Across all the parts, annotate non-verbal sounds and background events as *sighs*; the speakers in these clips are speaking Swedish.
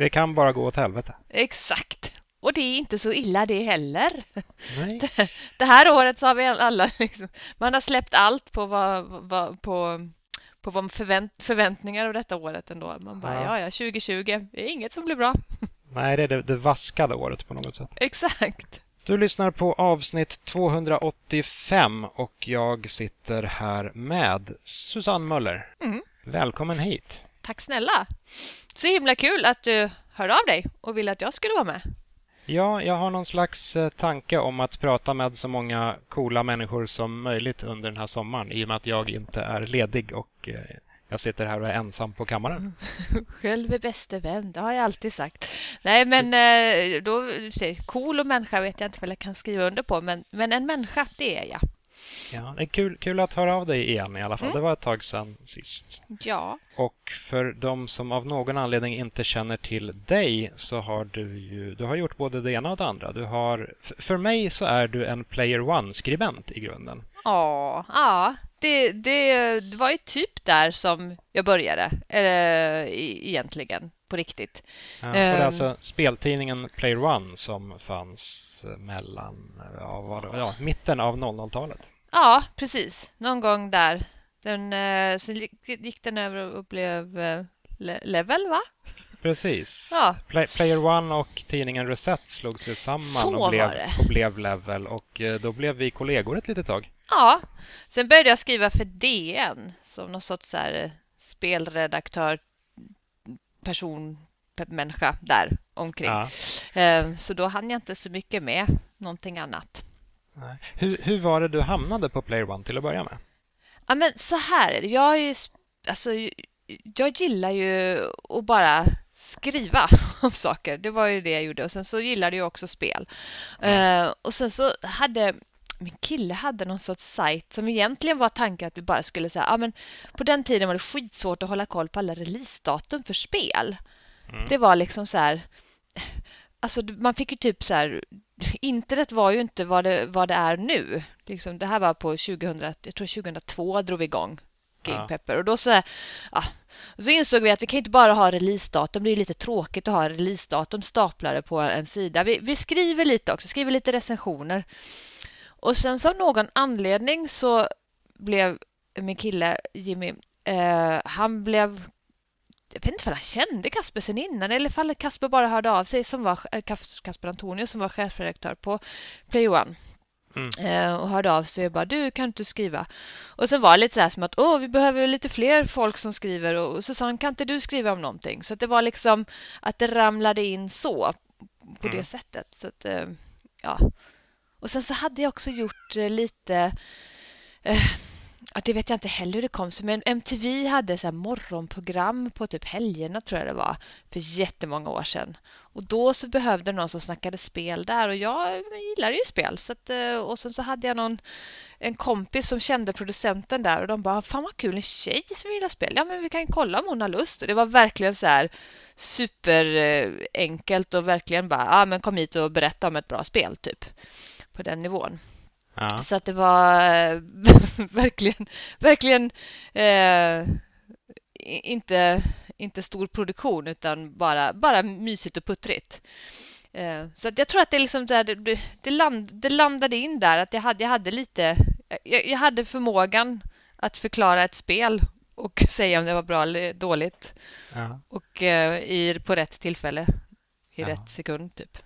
det kan bara gå åt helvete. Exakt. Och det är inte så illa det heller. *laughs* Nej. Det, det här året så har vi alla liksom, man har släppt allt på vad, vad på på vad förvänt, förväntningar av detta året ändå. Man bara, ja. ja, ja, 2020, det är inget som blir bra. *laughs* Nej, det är det, det vaskade året på något sätt. Exakt. Du lyssnar på avsnitt 285 och jag sitter här med Susanne Möller. Mm. Välkommen hit. Tack snälla. Så himla kul att du hörde av dig och ville att jag skulle vara med. Ja, jag har någon slags eh, tanke om att prata med så många coola människor som möjligt under den här sommaren i och med att jag inte är ledig och eh, jag sitter här och är ensam på kammaren. *laughs* Själv är bäste vän, det har jag alltid sagt. Nej, men eh, då, cool och människa vet jag inte vad jag kan skriva under på, men, men en människa, det är jag. Ja, det är kul, kul att höra av dig igen i alla fall. Mm. Det var ett tag sedan sist. Ja. Och för de som av någon anledning inte känner till dig så har du ju du har gjort både det ena och det andra. Du har, för mig så är du en Player One-skribent i grunden. Ja, ja. Det, det, det var ju typ där som jag började, äh, egentligen, på riktigt. Ja, och det är um, alltså speltidningen Player One som fanns mellan, ja, var, ja, mitten av 00-talet. Ja, precis. Någon gång där. Den, eh, sen gick den över och blev eh, Level, va? Precis. Ja. Play, Player One och tidningen Reset slog sig samman och blev, och blev, Level och eh, då blev vi kollegor ett litet tag. Ja, sen började jag skriva för DN som någon sorts så här spelredaktör person, människa där omkring. Ja. Så då hann jag inte så mycket med någonting annat. Hur, hur var det du hamnade på Player One till att börja med? Ja, men så här. Jag, är, alltså, jag gillar ju att bara skriva *laughs* om saker. Det var ju det jag gjorde. Och sen så gillade jag också spel. Mm. Uh, och sen så hade min kille hade någon sorts sajt som egentligen var tanken att vi bara skulle säga, ja men på den tiden var det skitsvårt att hålla koll på alla releasedatum för spel. Mm. Det var liksom så här, alltså man fick ju typ så här *laughs* internet var ju inte vad det, vad det är nu. Liksom, det här var på 2000, jag tror 2002 drog vi igång Game Pepper. Och då så, ja, så insåg vi att vi kan inte bara ha releasedatum. Det är lite tråkigt att ha releasedatum staplade på en sida. Vi, vi skriver lite också, skriver lite recensioner. Och sen så av någon anledning så blev min kille Jimmy, eh, han blev jag vet inte om han kände Kasper sen innan eller om Kasper bara hörde av sig som var eh, Kasper Antonius som var chefredaktör på Play One. Mm. Eh, och hörde av sig och bara du kan inte skriva. Och sen var det lite så här som att åh vi behöver lite fler folk som skriver och Susanne kan inte du skriva om någonting? Så det var liksom att det ramlade in så på mm. det sättet. Så att, eh, ja. Och sen så hade jag också gjort lite Ja, det vet jag inte heller hur det kom sig, men MTV hade så morgonprogram på typ helgerna tror jag det var för jättemånga år sedan. Och då så behövde någon som snackade spel där och jag gillar ju spel. Så att, eh, och sen så hade jag någon, en kompis som kände producenten där och de bara, fan vad kul, en tjej som gillar spel. Ja men vi kan kolla om hon har lust. Och det var verkligen så här superenkelt eh, och verkligen bara, ja men kom hit och berätta om ett bra spel typ. På den nivån. Ja. Så att det var eh, *laughs* verkligen, verkligen eh, inte, inte stor produktion utan bara, bara mysigt och puttrigt. Eh, så att jag tror att det, liksom där, det, det, land, det landade in där att jag hade, jag hade lite, jag, jag hade förmågan att förklara ett spel och *laughs* säga om det var bra eller dåligt. Ja. Och eh, i, på rätt tillfälle i ja. rätt sekund typ.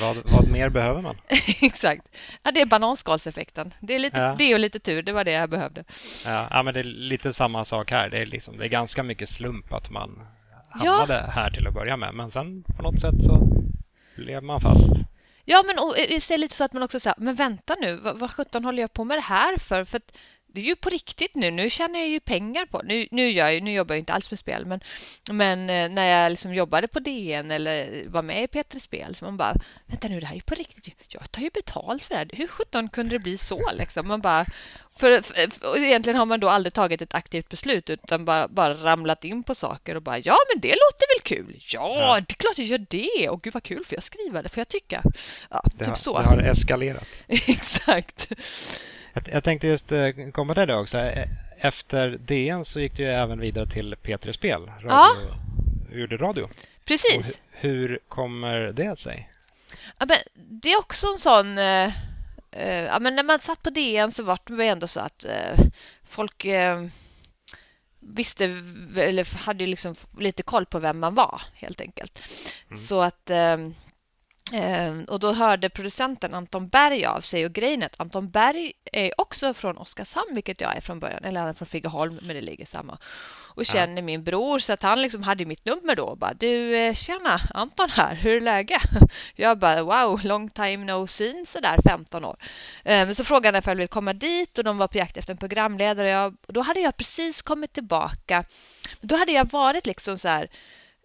vad, vad mer behöver man? *laughs* Exakt. Ja, det är bananskalseffekten. Det är lite, ja. det och lite tur. Det var det jag behövde. Ja, ja, men det är lite samma sak här. Det är, liksom, det är ganska mycket slump att man hamnade ja. här till att börja med. Men sen på något sätt så blev man fast. Ja, men och, det är lite så att man också säger, men vänta nu, vad, vad sjutton håller jag på med det här för? För att det är ju på riktigt nu. Nu tjänar jag ju pengar på Nu, nu, jag, nu jobbar jag inte alls med spel, men, men eh, när jag liksom jobbade på DN eller var med i P3 Spel så man bara, vänta nu, det här är ju på riktigt. Jag tar ju betalt för det här. Hur sjutton kunde det bli så? Liksom? Man bara, för, för, egentligen har man då aldrig tagit ett aktivt beslut utan bara, bara ramlat in på saker och bara, ja men det låter väl kul? Ja, ja. det är klart jag gör det. Och gud vad kul, för jag skriva det, får jag tycka. Ja, det typ har, så. Det har eskalerat. *laughs* Exakt. Jag, tänkte just eh, komma till det också. E, efter DN så gick du även vidare till P3 Spel, radioutgivaren. gjorde radio. Precis. Hur, hur kommer det sig? Ja, men det är också en sån... Eh, eh, ja, men när man satt på DN så var det ändå så att eh, folk eh, visste eller hade liksom lite koll på vem man var helt enkelt. Mm. Så att eh, och då hörde producenten Anton Berg av sig och grejen är att Anton Berg är också från Oskarshamn, vilket jag är från början, eller han är från Figeholm, men det ligger samma. Och känner ja. min bror så att han liksom hade mitt nummer då och bara du eh, tjena Anton här, hur är läget? *laughs* Jag bara wow, long time no seen sådär 15 år. Ehm, så frågade han ifall jag ville komma dit och de var på jakt efter en programledare. Jag, då hade jag precis kommit tillbaka. Då hade jag varit liksom så här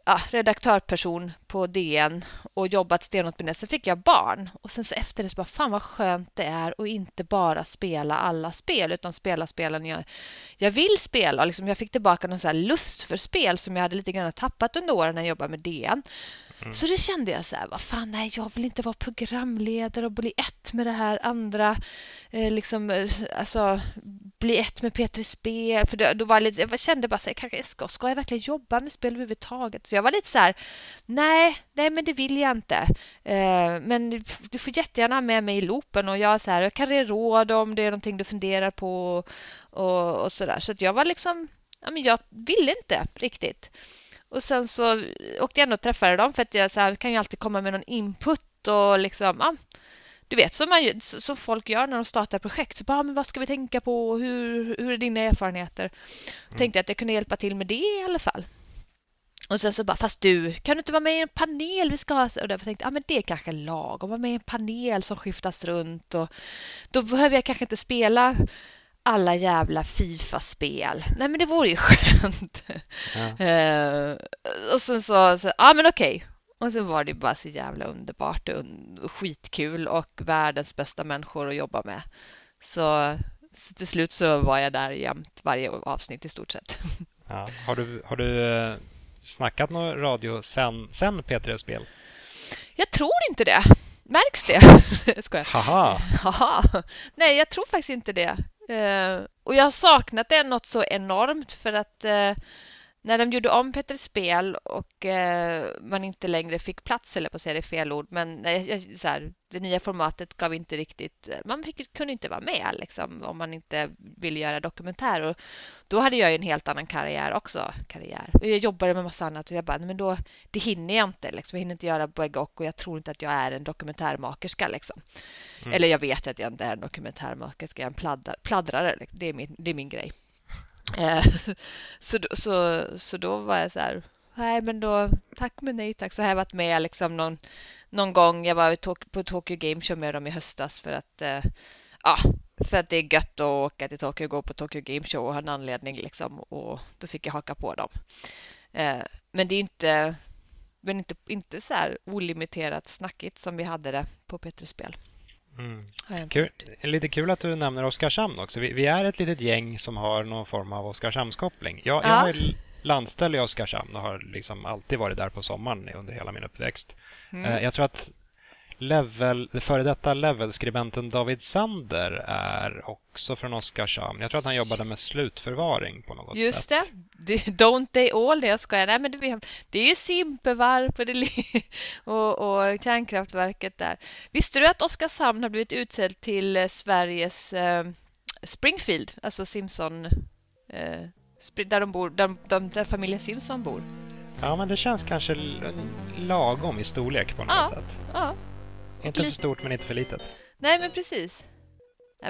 ja, redaktörperson på DN och jobbat stenhårt med det. Sen fick jag barn och sen så efter det så bara fan vad skönt det är att inte bara spela alla spel utan spela spelen jag, jag vill spela. Liksom jag fick tillbaka någon så här lust för spel som jag hade lite grann tappat under åren när jag jobbade med DN. Mm. Så det kände jag så här, vad fan, nej, jag vill inte vara programledare och bli ett med det här andra, eh, liksom, eh, alltså, bli ett med Petri Spel. För då, då var jag, lite, jag kände bara så här, kanske ska, ska jag verkligen jobba med spel överhuvudtaget? Så jag var lite så här, nej, nej, men det vill jag inte. Eh, men du får jättegärna ha med mig i loopen och jag, så här, jag kan ge råd om det är någonting du funderar på och, och så där. Så att jag var liksom, ja, men jag ville inte riktigt. Och sen så åkte jag ändå och träffade dem för att jag så här, kan ju alltid komma med någon input och liksom, ja, du vet som, man, som folk gör när de startar projekt. Så bara, ah, men vad ska vi tänka på? Hur, hur är dina erfarenheter? Mm. Tänkte att jag kunde hjälpa till med det i alla fall. Och sen så bara, fast du, kan du inte vara med i en panel vi ska ha? Och därför tänkte jag, ah, men det är kanske lagom, vara med i en panel som skiftas runt och då behöver jag kanske inte spela alla jävla Fifa-spel. Nej men det vore ju *laughs* skönt. Ja. Uh, och sen så, ja ah, men okej. Okay. Och sen var det bara så jävla underbart och skitkul och världens bästa människor att jobba med. Så, så till slut så var jag där jämt varje avsnitt i stort sett. *laughs* Ja. Har du, har du eh, snackat någon radio sen, sen P3 Spel? Jag tror inte det. Märks det? *laughs* Skojar. Haha. Haha. Nej, jag tror faktiskt inte det. Uh, och jag har saknat det något så enormt för att uh, när de gjorde om Petter Spel och uh, man inte längre fick plats, eller på att säga det fel ord, men så här, det nya formatet gav inte riktigt, man fick, kunde inte vara med liksom, om man inte ville göra dokumentär. Och då hade jag en helt annan karriär också. Karriär. Jag jobbade med massa annat och jag bara, men då, det hinner jag inte. Liksom. Jag hinner inte göra bägge och och jag tror inte att jag är en dokumentärmakerska. Liksom. Mm. Eller jag vet att jag inte är en dokumentärmakerska, jag är en pladdar, pladdrare. Liksom. Det, är min, det är min grej. *laughs* Eh, *laughs* så, så, så då var jag så här, nej men då tack men nej tack. Så har jag varit med liksom någon, någon gång. Jag var på Tokyo Game Show med dem i höstas för att eh, ja, för att det är gött att åka till Tokyo och gå på Tokyo Game Show och ha en anledning liksom och då fick jag haka på dem. Eh, men det är inte, men inte, inte så här olimiterat snackigt som vi hade det på Petrus-spel. Mm. Kul. Lite kul att du nämner Oskarshamn också. Vi, vi, är ett litet gäng som har någon form av Oskarshamnskoppling. Jag, ja. jag är landställd i Oskarshamn och har liksom alltid varit där på sommaren under hela min uppväxt. Mm. Eh, jag tror att level, före detta levelskribenten David Sander är också från Oskarshamn. Jag tror att han jobbade med slutförvaring på något Just sätt. Just det. Don't they all det? Jag skojar. Nej, men det, det är ju Simpevarp och, det, *laughs* och, och kärnkraftverket där. Visste du att Oskarshamn har blivit utsedd till Sveriges eh, Springfield, alltså Simpson, eh, där de bor, där, där familjen Simpson bor? Ja, men det känns kanske lagom i storlek på något ja, sätt. Ja. Inte för stort men inte för litet. Nej, men precis.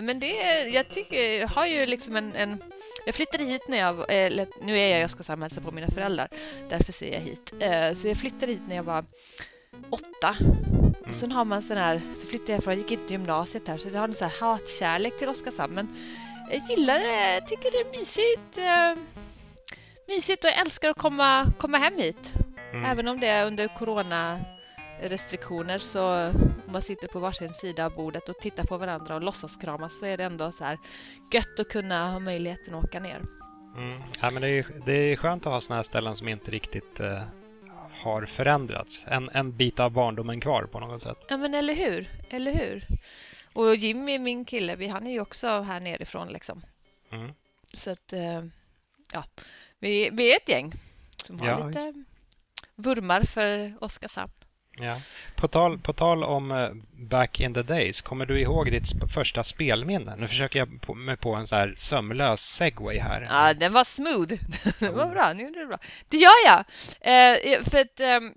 Men det, jag tycker, jag har ju liksom en, en jag flyttade hit när jag, eller nu är jag i Oskarshamn hälsa på mina föräldrar, därför ser jag hit. Eh, så jag flyttade hit när jag var åtta. Mm. Och sen har man sån här, så flyttade jag från, jag gick inte gymnasiet här, så jag har en sån här hatkärlek till Oskarshamn. Men jag gillar det, tycker det är mysigt. Eh, mysigt och jag älskar att komma, komma hem hit. Mm. Även om det är under corona restriktioner så om man sitter på varsin sida av bordet och tittar på varandra och låtsas kramas så är det ändå så här gött att kunna ha möjligheten att åka ner. Mm. Ja, men det, är, det är skönt att ha sådana här ställen som inte riktigt uh, har förändrats. En, en bit av barndomen kvar på något sätt. Ja, men eller hur? Eller hur? Och Jimmy, min kille, vi, han är ju också här nerifrån liksom. Mm. Så att, uh, ja, vi, vi är ett gäng som har ja, lite vurmar för Oskarshamn. Ja. På, tal, på tal om uh, back in the days, kommer du ihåg ditt första spelminne? Nu försöker jag på, mig på en så här sömlös segway här. Ja, den var smooth. *laughs* det var bra. Nu är det bra. Det gör jag. Uh, för att, um,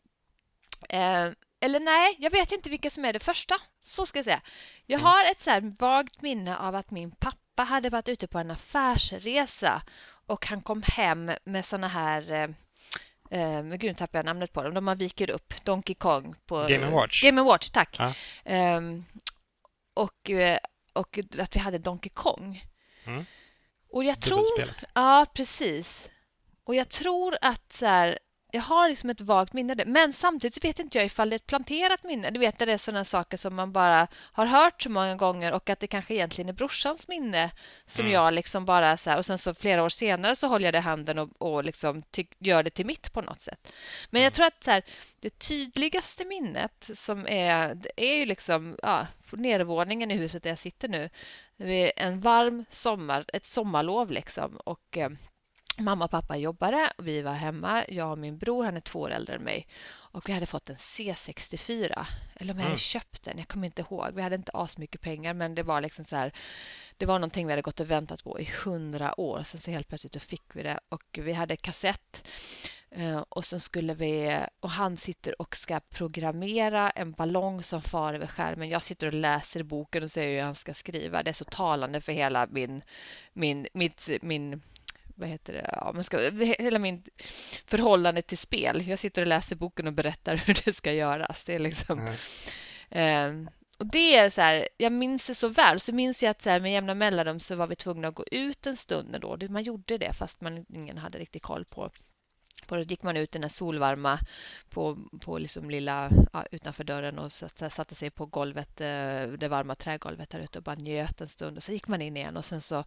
uh, eller nej, jag vet inte vilka som är det första. Så ska jag säga. Jag mm. har ett så här vagt minne av att min pappa hade varit ute på en affärsresa och han kom hem med såna här Eh, men gud, tappade jag namnet på dem. De man viker upp. Donkey Kong på Game Watch. Game Watch, tack. Ja. Eh, och, och att vi hade Donkey Kong. Mm. Och jag tror... Ja, precis. Och jag tror att så här, jag har liksom ett vagt minne det. Men samtidigt så vet inte jag ifall det är ett planterat minne. Du vet, det är sådana saker som man bara har hört så många gånger och att det kanske egentligen är brorsans minne som mm. jag liksom bara så här, och sen så flera år senare så håller jag det i handen och, och liksom gör det till mitt på något sätt. Men mm. jag tror att så här, det tydligaste minnet som är, det är ju liksom ja, nedervåningen i huset där jag sitter nu. Det är en varm sommar, ett sommarlov liksom och eh, Mamma och pappa jobbade och vi var hemma. Jag och min bror, han är två år äldre än mig. Och vi hade fått en C64. Eller om jag hade mm. köpt den, jag kommer inte ihåg. Vi hade inte asmycket pengar men det var liksom så här. Det var någonting vi hade gått och väntat på i hundra år. Sen så helt plötsligt fick vi det och vi hade kassett. Eh, och sen skulle vi, och han sitter och ska programmera en ballong som far över skärmen. Jag sitter och läser boken och ser hur han ska skriva. Det är så talande för hela min, min, mitt, min vad heter det, ja, man ska, hela min förhållande till spel. Jag sitter och läser boken och berättar *laughs* hur det ska göras. Det är liksom, mm. eh, och det är så här, jag minns det så väl. Så minns jag att så här, med jämna mellanrum så var vi tvungna att gå ut en stund då. Man gjorde det fast man ingen hade riktigt koll på på det gick man ut den här solvarma på, på liksom lilla, ja, utanför dörren och satt, satte sig på golvet, eh, det varma trägolvet där ute och bara njöt en stund och så gick man in igen och sen så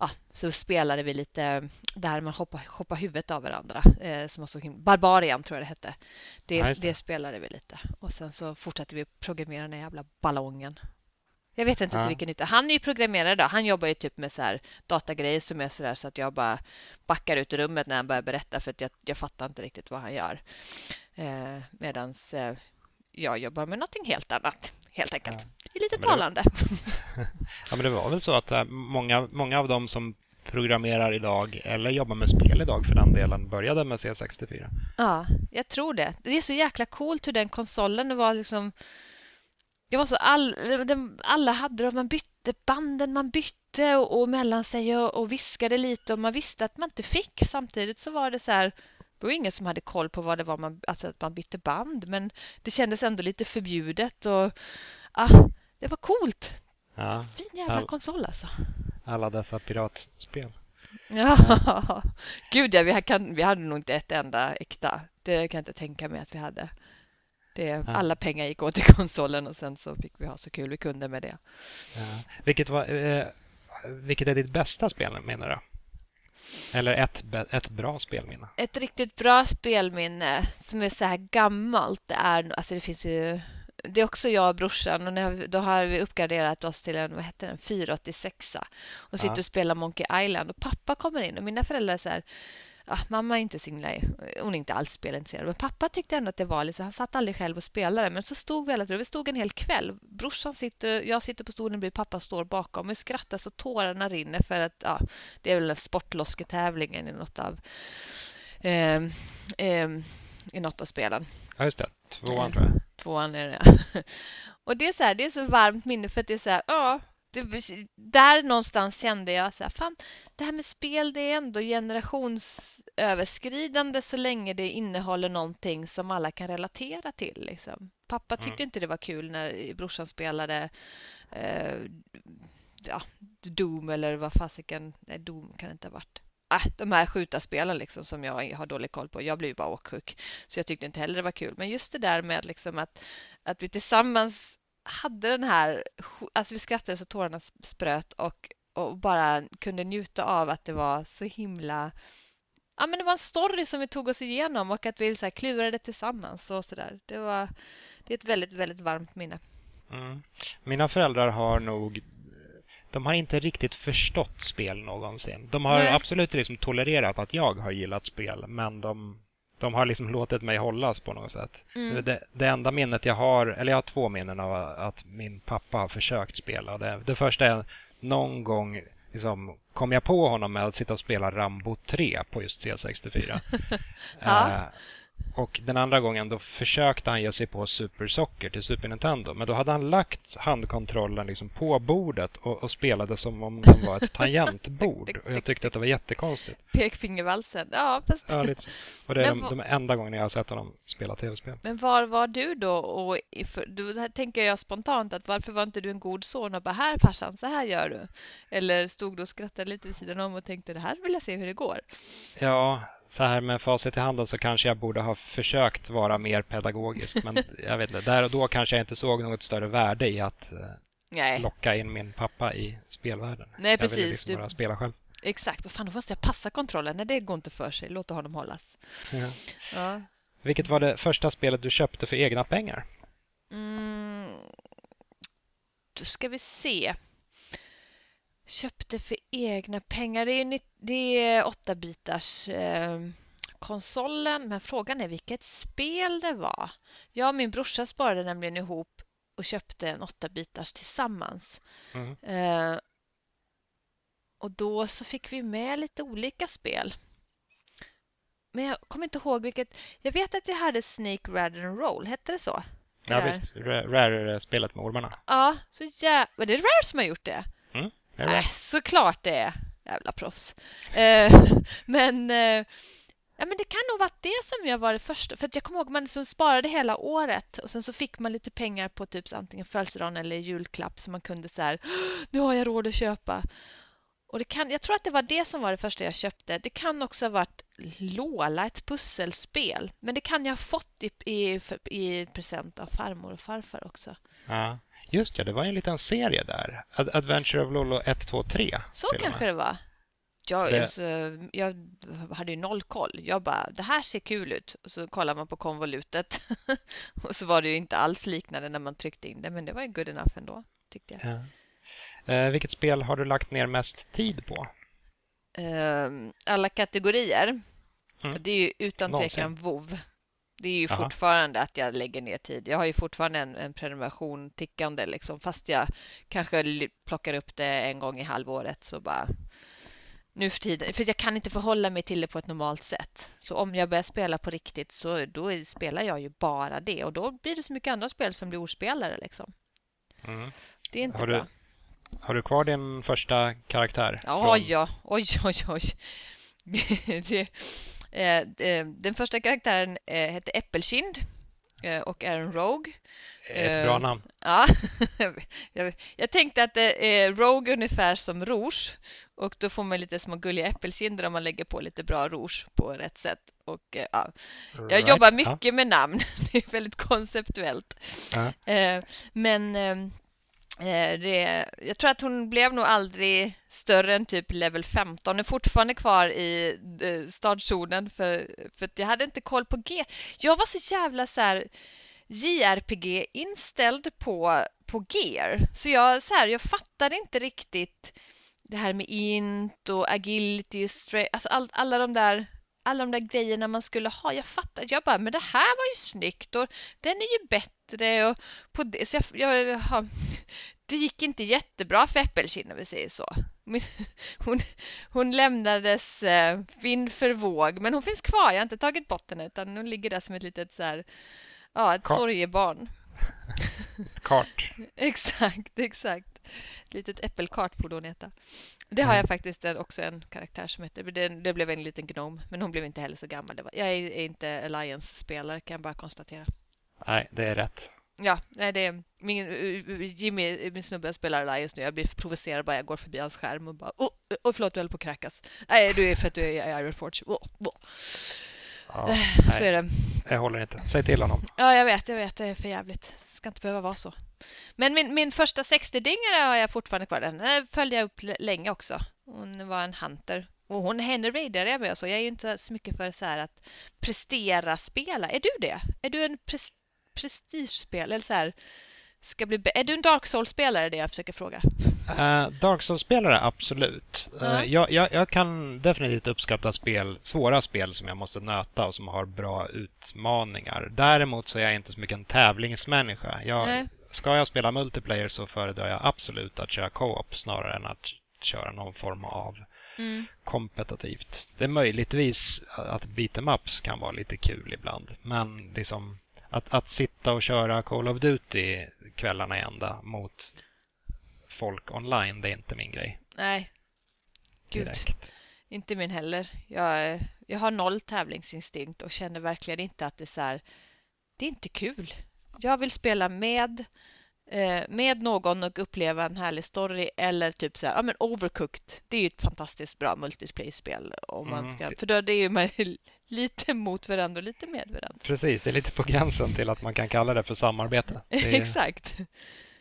ja, så spelade vi lite där man hoppar, hoppar huvudet av varandra. Eh, som var så himla, Barbarian tror jag det hette. Det, ja, det. spelade vi lite. Och sen så fortsatte vi programmera den jävla ballongen. Jag vet inte ja. vilken nytta. Han är ju programmerare då. Han jobbar ju typ med så här datagrejer som är så där så att jag bara backar ut i rummet när han börjar berätta för att jag, jag fattar inte riktigt vad han gör. Eh, medans eh, jag jobbar med någonting helt annat helt enkelt. Ja. Det är lite ja, talande. Det... *laughs* ja, men det var väl så att äh, många, många av dem som programmerar idag eller jobbar med spel idag för den delen började med C64. Ja, jag tror det. Det är så jäkla coolt hur den konsolen var liksom det var så all, alla hade det, man bytte banden, man bytte och, och mellan sig och, och viskade lite och man visste att man inte fick. Samtidigt så var det så här det var ingen som hade koll på vad det var man, alltså att man bytte band men det kändes ändå lite förbjudet och ah, det var coolt. Ja, fin jävla all, konsol alltså. Alla dessa piratspel. Ja, *laughs* gud ja, vi, kan, vi hade nog inte ett enda äkta. Det kan jag inte tänka mig att vi hade. Det, ja. Alla pengar gick åt till *laughs* konsolen och sen så fick vi ha så kul vi kunde med det. Ja. Vilket, var, eh, vilket är ditt bästa spel menar du? Eller ett, ett bra spelminne? Ett riktigt bra spelminne som är så här gammalt det är, alltså det finns ju det är också jag och brorsan och då har vi uppgraderat oss till en vad heter den, 486 och sitter ja. och spelar Monkey Island och pappa kommer in och mina föräldrar är så här ja, mamma är inte så hon är inte alls spelintresserad. Men pappa tyckte ändå att det var lite, han satt aldrig själv och spelade. Men så stod vi alla vi stod en hel kväll. Brorsan sitter, jag sitter på stolen bredvid, pappa står bakom. Vi skrattar så tårarna rinner för att, ja, det är väl en sportlosketävlingen i något av eh, eh, i något av spelen. Ja, just det. Tvåan tror jag. Tvåan är det, *laughs* Och det är så här, det är så varmt minne för att det är så här, ja, det, där någonstans kände jag så här, fan, det här med spel det är ändå generationsöverskridande så länge det innehåller någonting som alla kan relatera till. Liksom. Pappa tyckte mm. inte det var kul när brorsan spelade eh, ja, Doom eller vad fasiken, nej Doom kan det inte ha varit. Äh, de här skjutarspelen liksom som jag har dålig koll på. Jag blev bara åksjuk. Så jag tyckte inte heller det var kul. Men just det där med liksom att, att vi tillsammans hade den här, alltså vi skrattade så tårarna spröt och, och bara kunde njuta av att det var så himla Ja, men det var en story som vi tog oss igenom och att vi så här klurade tillsammans och sådär. Det var det är ett väldigt, väldigt varmt minne. Mm. Mina föräldrar har nog de har inte riktigt förstått spel någonsin. De har Nej. absolut liksom tolererat att jag har gillat spel, men de de har liksom låtit mig hållas på något sätt. Mm. Det, det, enda minnet jag har, eller jag har två minnen av att min pappa har försökt spela. Det, det första är någon gång liksom, kom jag på honom med att sitta och spela Rambo 3 på just C64. *laughs* ja. eh, och den andra gången då försökte han ge sig på Super Soccer till Super Nintendo. Men då hade han lagt handkontrollen liksom på bordet och, och spelade som om den var ett tangentbord. och jag tyckte att det var jättekonstigt. Pekfingervalsen. Ja, fast... ja, lite så. Och det är de, de enda gångerna jag har sett honom spela tv-spel. Men var var du då? Och då tänker jag spontant att varför var inte du en god son och bara här farsan, så här gör du? Eller stod du och skrattade lite vid sidan om och tänkte det här vill jag se hur det går? Ja, så här med facit i handen så kanske jag borde ha försökt vara mer pedagogisk. Men *laughs* jag vet inte, där och då kanske jag inte såg något större värde i att eh, Nej. locka in min pappa i spelvärlden. Nej, precis. Jag ville liksom bara spela själv. Exakt. Vad fan, då måste jag passa kontrollen. Nej, det går inte för sig. Låt honom hållas. Ja. ja. Vilket var det första spelet du köpte för egna pengar? Mm, då ska vi se köpte för egna pengar. Det är, det är 8-bitars eh, konsolen, men frågan är vilket spel det var. Jag och min brorsa sparade nämligen ihop och köpte en 8-bitars tillsammans. Mm. Eh, och då så fick vi med lite olika spel. Men jag kommer inte ihåg vilket. Jag vet att jag hade Snake Rather and Roll, hette det så? Ja, visst. Rare-spelet med ormarna. Ja, så jävla... Det är Rare som har gjort det. Nej, såklart det är. Jävla proffs. Eh, *laughs* men, eh, ja, men det kan nog varit det som jag var det första. För jag kommer ihåg man liksom sparade hela året och sen så fick man lite pengar på typ antingen födelsedagen eller julklapp så man kunde så här, nu har jag råd att köpa. Och det kan, jag tror att det var det som var det första jag köpte. Det kan också ha varit Lola, ett pusselspel. Men det kan jag ha fått i, i, i present av farmor och farfar också. Ja. Just ja, det var en liten serie där. Adventure of Lolo 1, 2, 3. Så kanske det var. Jag, det... alltså, jag hade ju noll koll. Jag bara, det här ser kul ut. Och så kollar man på konvolutet. *laughs* och så var det ju inte alls liknande när man tryckte in det. Men det var ju good enough ändå, tyckte jag. Ja. Eh, vilket spel har du lagt ner mest tid på? Eh, alla kategorier. Mm. Det är ju utan tvekan WoW. Det är ju Aha. fortfarande att jag lägger ner tid. Jag har ju fortfarande en, en prenumeration tickande liksom, fast jag kanske plockar upp det en gång i halvåret så bara nu för tiden, för jag kan inte förhålla mig till det på ett normalt sätt. Så om jag börjar spela på riktigt så då spelar jag ju bara det och då blir det så mycket andra spel som blir ordspelare liksom. Mm. Det är inte har bra. Du, har du kvar din första karaktär? Ja, från... ja, oj, oj, oj. *laughs* det, den första karaktären eh, hette Äppelkind och är en Rogue. Ett bra namn. Ja, *laughs* jag, jag tänkte att det är Rogue ungefär som rouge och då får man lite små gulliga äppelkinder om man lägger på lite bra rouge på rätt sätt. Och, ja, jag right. jobbar mycket ja. med namn, *laughs* det är väldigt konceptuellt. Ja. Men Eh, det, jag tror att hon blev nog aldrig större än typ level 15. är fortfarande kvar i eh, startzonen för, för att jag hade inte koll på G. Jag var så jävla så här JRPG inställd på, på gear. Så jag, så här, jag fattade inte riktigt det här med int och agility, alltså all, alla de där alla de där grejerna man skulle ha. Jag fattade, Jag bara, men det här var ju snyggt och den är ju bättre och på det. Så jag, jag, det gick inte jättebra för Äppelkinn om vi säger så. *laughs* Hon, hon lämnades eh, vind för våg, men hon finns kvar. Jag har inte tagit bort henne utan hon ligger där som ett litet så här, ja, ett Kart. sorgebarn. *laughs* Kart. *laughs* exakt, exakt. Ett litet äppelkart borde hon heta. Det har jag faktiskt också en karaktär som heter. Det, det blev en liten gnom, men hon blev inte heller så gammal. Var, jag är, är inte Alliance-spelare kan jag bara konstatera. Nej, det är rätt. Ja, nej, det är min, Jimmy, min snubbe spelar Alliance nu. Jag blir provocerad bara jag går förbi hans skärm och bara oh, oh förlåt, du höll på att kräkas. Nej, du är för att du är i Ironforge. Oh, oh. Ja, så är det. Jag håller inte. Säg till honom. Ja, jag vet, jag vet. Det är för jävligt. Det ska inte behöva vara så. Men min, min första 60-dingare har jag fortfarande kvar. Den följde jag upp länge också. Hon var en hunter. Och hon, henne raidade jag med och så. Jag är ju inte så mycket för så här att prestera spela. Är du det? Är du en prestigespel? Eller så här, ska bli är du en Dark Souls-spelare? Det jag försöker fråga. Uh, Dark Souls-spelare, absolut. Uh, jag, jag, jag, kan definitivt uppskatta spel, svåra spel som jag måste nöta och som har bra utmaningar. Däremot så är jag inte så mycket en tävlingsmänniska. Jag, ska jag spela multiplayer så föredrar jag absolut att köra co-op snarare än att köra någon form av mm. kompetitivt. Det är möjligtvis att beat'em ups kan vara lite kul ibland, men liksom att, att sitta och köra Call of Duty kvällarna i ända mot folk online, det är inte min grej. Nej. Gud. Direkt. Inte min heller. Jag, jag har noll tävlingsinstinkt och känner verkligen inte att det är så här, det är inte kul. Jag vill spela med med någon och uppleva en härlig story eller typ så här, ja men Overcooked. Det är ju ett fantastiskt bra multiplayer-spel om man mm. ska, för då det är ju man *laughs* lite mot varandra och lite med varandra. Precis, det är lite på gränsen till att man kan kalla det för samarbete. *laughs* Det Exakt.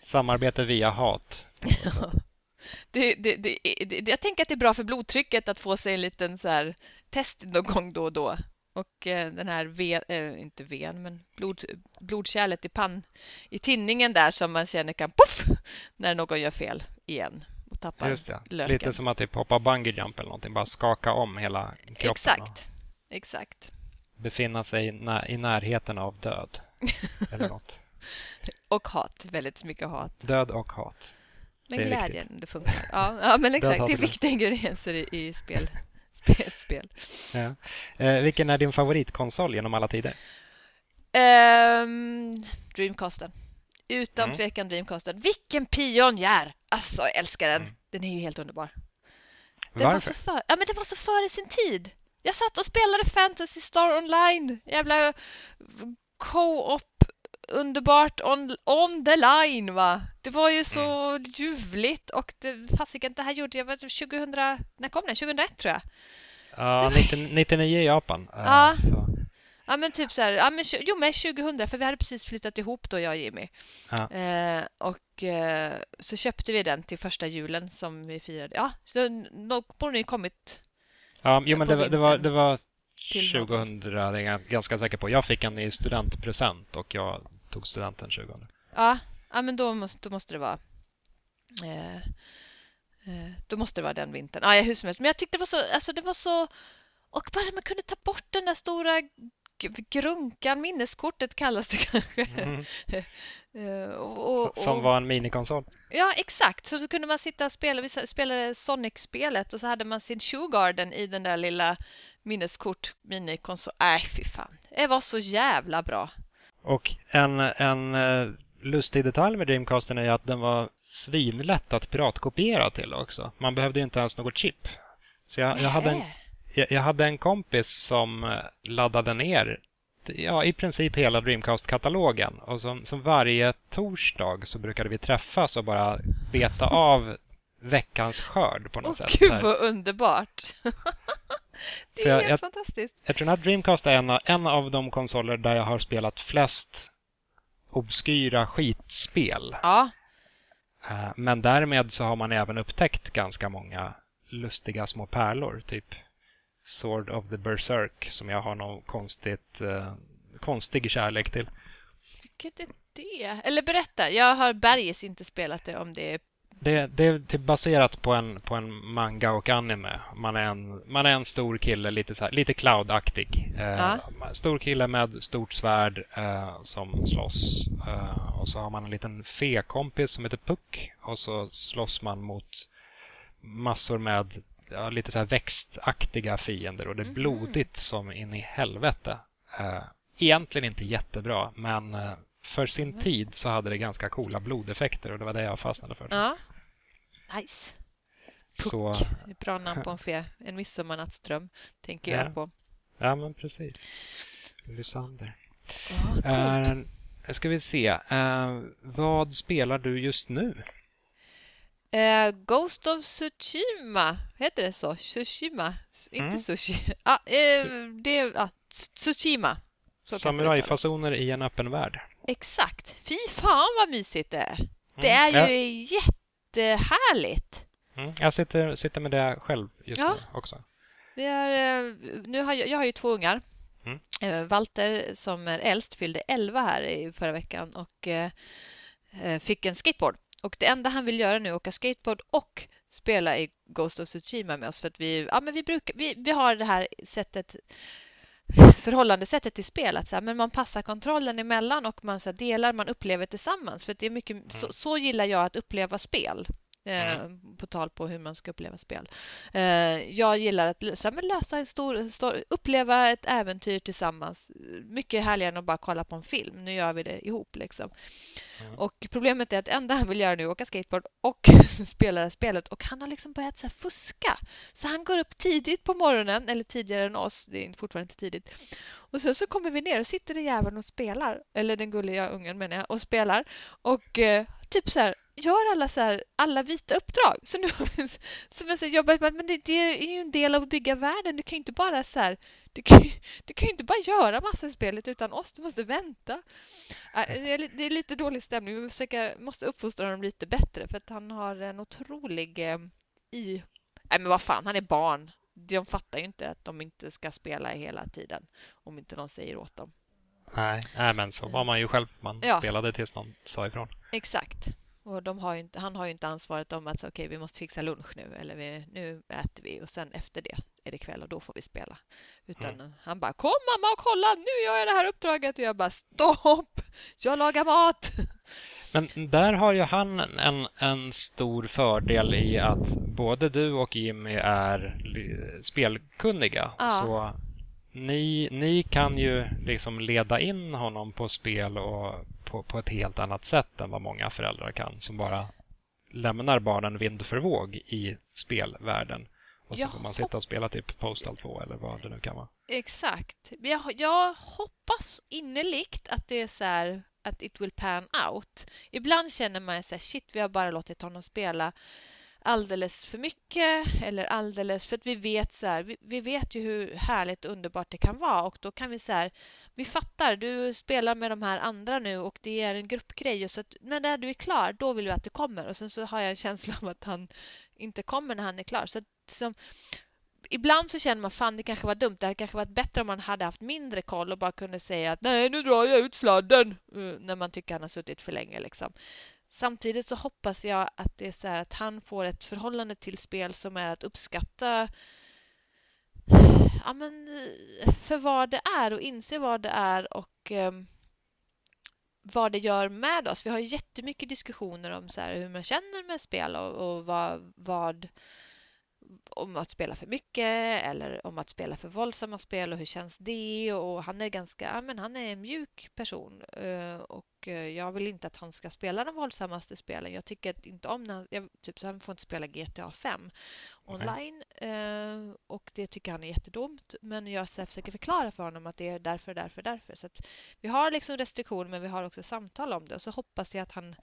Samarbete via hat. *laughs* det, det, det, jag tänker att det är bra för blodtrycket att få sig en liten så här test någon gång då och då. Och eh, den här, ven, eh, inte ven, men blod, blodkärlet i pann i tinningen där som man känner kan poff när någon gör fel igen och tappar Just det. löken. Lite som att typ hoppa bungee jump eller någonting, bara skaka om hela kroppen. Exakt, exakt. Befinna sig i närheten av död *laughs* eller något. och hat, väldigt mycket hat. Död och hat. Men glädjen, viktigt. det funkar. Ja, ja men *laughs* exakt, det är viktiga ingredienser i, i spel *laughs* ett spel. Ja. Eh, vilken är din favoritkonsol genom alla tider? Um, Dreamcasten. Utan mm. tvekan Dreamcasten. Vilken pionjär! Alltså, jag älskar den. Mm. Den är ju helt underbar. Den Varför? Var så för, ja, men den var så före sin tid. Jag satt och spelade Fantasy Star Online. Jävla co-op underbart on, on the line va. Det var ju så mm. ljuvligt och det, fasiken, det här gjorde jag 2000, när kom den? 2001 tror jag. Ja, 99 i Japan. Eh, ja. Så. Ja men typ så här, ja, men, jo men 2000 för vi hade precis flyttat ihop då jag och Jimmy. Ja. Eh, och eh, så köpte vi den till första julen som vi firade. Ja, så då borde ni kommit. Ja, jo men det var, det var, det var 2000, det är jag ganska säker på. Jag fick en i studentpresent och jag tog studenten 2000. Ja, ja men då måste, då måste det vara eh, eh, då måste det vara den vintern. Ja, hur som helst. Men jag tyckte det var så, alltså det var så och bara man kunde ta bort den där stora grunkan, minneskortet kallas det kanske. Mm. uh, *laughs* och, och, som var en minikonsol? Ja, exakt. Så, så kunde man sitta och spela, vi spelade Sonic-spelet och så hade man sin Shoegarden i den där lilla minneskort minikonsol. Nej, fy fan. Det var så jävla bra. Och en, en uh, lustig detalj med Dreamcasten är att den var svinlätt att piratkopiera till också. Man behövde inte ens något chip. Så jag, jag hade en, jag, jag, hade en kompis som eh, laddade ner ja, i princip hela Dreamcast-katalogen. Och som, som varje torsdag så brukade vi träffas och bara beta av veckans skörd på något oh, sätt. Gud vad underbart! *laughs* det är så helt jag, fantastiskt. Jag tror att Dreamcast är en, en av de konsoler där jag har spelat flest obskyra skitspel. Ja. Eh, men därmed så har man även upptäckt ganska många lustiga små pärlor. Typ Sword of the Berserk som jag har någon konstigt, uh, konstig kärlek till. Vilket är det? Eller berätta, jag har bergis inte spelat det om det är det, det är typ baserat på en, på en manga och anime. Man är en, man är en stor kille, lite, så här, lite cloud-aktig. Eh, Stor kille med stort svärd eh, som slåss. Eh, och så har man en liten fe-kompis som heter Puck. Och så slåss man mot massor med ja, lite så växtaktiga fiender. Och det är mhm. blodigt som in i helvete. Eh, egentligen inte jättebra, men eh, för sin mm. tid så hade det ganska coola blodeffekter och det var det jag fastnade för. Ja. Nice. Puck. Så... Bra namn på en fe. En midsommarnattsdröm tänker ja. jag på. Ja, men precis. Lysander. Ja, uh, ska vi se. Uh, vad spelar du just nu? Uh, Ghost of Tsushima, heter det så? Tsushima? Inte mm. sushi. Ah, uh, det, ah, Tsushima. Samurajfasoner i en öppen värld. Exakt. Fy fan vad mysigt det är. Det mm. är ju ja. Jättehärligt. Mm. Jag sitter, sitter med det själv just ja. nu också. Vi har, eh, nu har jag, jag har ju två ungar. Mm. Eh, Walter som är äldst fyllde 11 här i förra veckan och eh, fick en skateboard. och det enda han vill göra nu är åka skateboard och spela i Ghost of Tsushima med oss för att vi, ja, men vi, brukar, vi, vi har det här sättet förhållandesättet till spel. Att så här, men man passar kontrollen emellan och man så här, delar, man upplever tillsammans. För det är mycket, mm. så, så, gillar jag att uppleva spel. Mm. På tal på hur man ska uppleva spel. Eh, jag gillar att lösa, men lösa en stor, stor, uppleva ett äventyr tillsammans. Mycket härligare än att bara kolla på en film. Nu gör vi det ihop. Liksom. Mm. Och Problemet är att enda han vill göra nu är åka skateboard och *laughs* spela det här spelet. Och han har liksom börjat så fuska. Så han går upp tidigt på morgonen, eller tidigare än oss. Det är fortfarande inte tidigt. Och sen så kommer vi ner och sitter den jäveln och spelar. Eller den gulliga ungen menar jag. Och spelar. Och eh, typ så här gör alla så här, alla vita uppdrag. Så nu som jag säger, jobbat med, men det, det, är ju en del av att bygga världen. Du kan ju inte bara så här, du kan, du kan ju inte bara göra massa spelet utan oss. Du måste vänta. Det är, lite dålig stämning. Vi försöker, måste uppfostra honom lite bättre för att han har en otrolig eh, i... Nej men vad fan, han är barn. De fattar ju inte att de inte ska spela hela tiden om inte någon säger åt dem. Nej, nej men så var man ju själv. Man ja. spelade tills någon sa ifrån. Exakt. Och har inte, han har ju inte ansvaret om att okej, okay, vi måste fixa lunch nu eller vi, nu äter vi och sen efter det är det kväll och då får vi spela. Utan mm. han bara kom mamma och kolla, nu gör jag det här uppdraget och jag bara stopp, jag lagar mat. *laughs* Men där har ju han en, en stor fördel i att både du och Jimmy är spelkunniga. Ja. Så ni, ni kan ju liksom leda in honom på spel och på, på ett helt annat sätt än vad många föräldrar kan som bara lämnar barnen vind för våg i spelvärlden. Och så jag får man sitta och spela typ Postal 2 eller vad det nu kan vara. Exakt. Jag, jag hoppas innerligt att det är så här att it will pan out. Ibland känner man så här, shit, vi har bara låtit honom spela alldeles för mycket eller alldeles för att vi vet så här, vi, vi, vet ju hur härligt och underbart det kan vara och då kan vi så här, vi fattar, du spelar med de här andra nu och det är en gruppgrej och så att när du är klar, då vill vi att du kommer och sen så har jag en känsla av att han inte kommer när han är klar. Så att, som, ibland så känner man fan det kanske var dumt. Det hade kanske varit bättre om man hade haft mindre koll och bara kunde säga att nej nu drar jag ut sladden eh, när man tycker han har suttit för länge liksom. Samtidigt så hoppas jag att det är så att han får ett förhållande till spel som är att uppskatta ja, men, för vad det är och inse vad det är och um, vad det gör med oss. Vi har jättemycket diskussioner om så här, hur man känner med spel och, och vad, vad om att spela för mycket eller om att spela för våldsamma spel och hur känns det? Och han är ganska, ja, men han är en mjuk person eh, och eh, jag vill inte att han ska spela de våldsammaste spelen. Jag tycker inte om när jag, typ så han får inte spela GTA 5 online mm. och det tycker han är jättedumt. Men jag försöker förklara för honom att det är därför, därför, därför. Så att vi har liksom restriktioner men vi har också samtal om det och så hoppas jag att han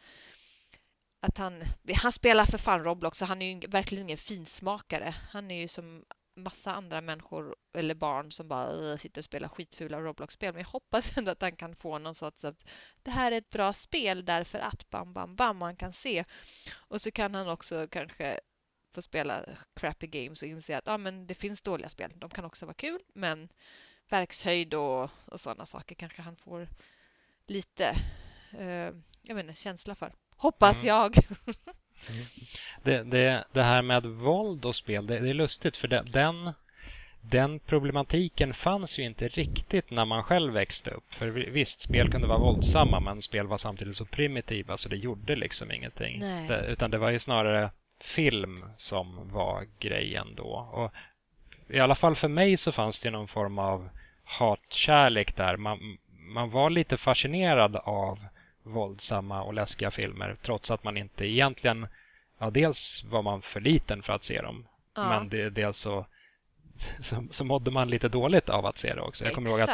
att han, han spelar för fan Roblox så han är ju verkligen ingen finsmakare. Han är ju som massa andra människor eller barn som bara sitter och spelar skitfula Roblox-spel. Men jag hoppas ändå att han kan få någon sorts att det här är ett bra spel därför att bam, bam, bam, man kan se. Och så kan han också kanske få spela crappy games och inse att ah, men det finns dåliga spel. De kan också vara kul, men verkshöjd och, och sådana saker kanske han får lite eh, jag menar, känsla för. Hoppas mm. jag. *laughs* Det, det, det, här med våld och spel, det, det är lustigt för den, den problematiken fanns ju inte riktigt när man själv växte upp. För visst, spel kunde vara våldsamma men spel var samtidigt så primitiva så det gjorde liksom ingenting. Det, utan det var ju snarare film som var grejen då. Och I alla fall för mig så fanns det någon form av hatkärlek där. Man, man var lite fascinerad av våldsamma och läskiga filmer trots att man inte egentligen... Ja, dels var man för liten för att se dem, ja. men det, dels så, så, så mådde man lite dåligt av att se det också. Jag kommer ihåg att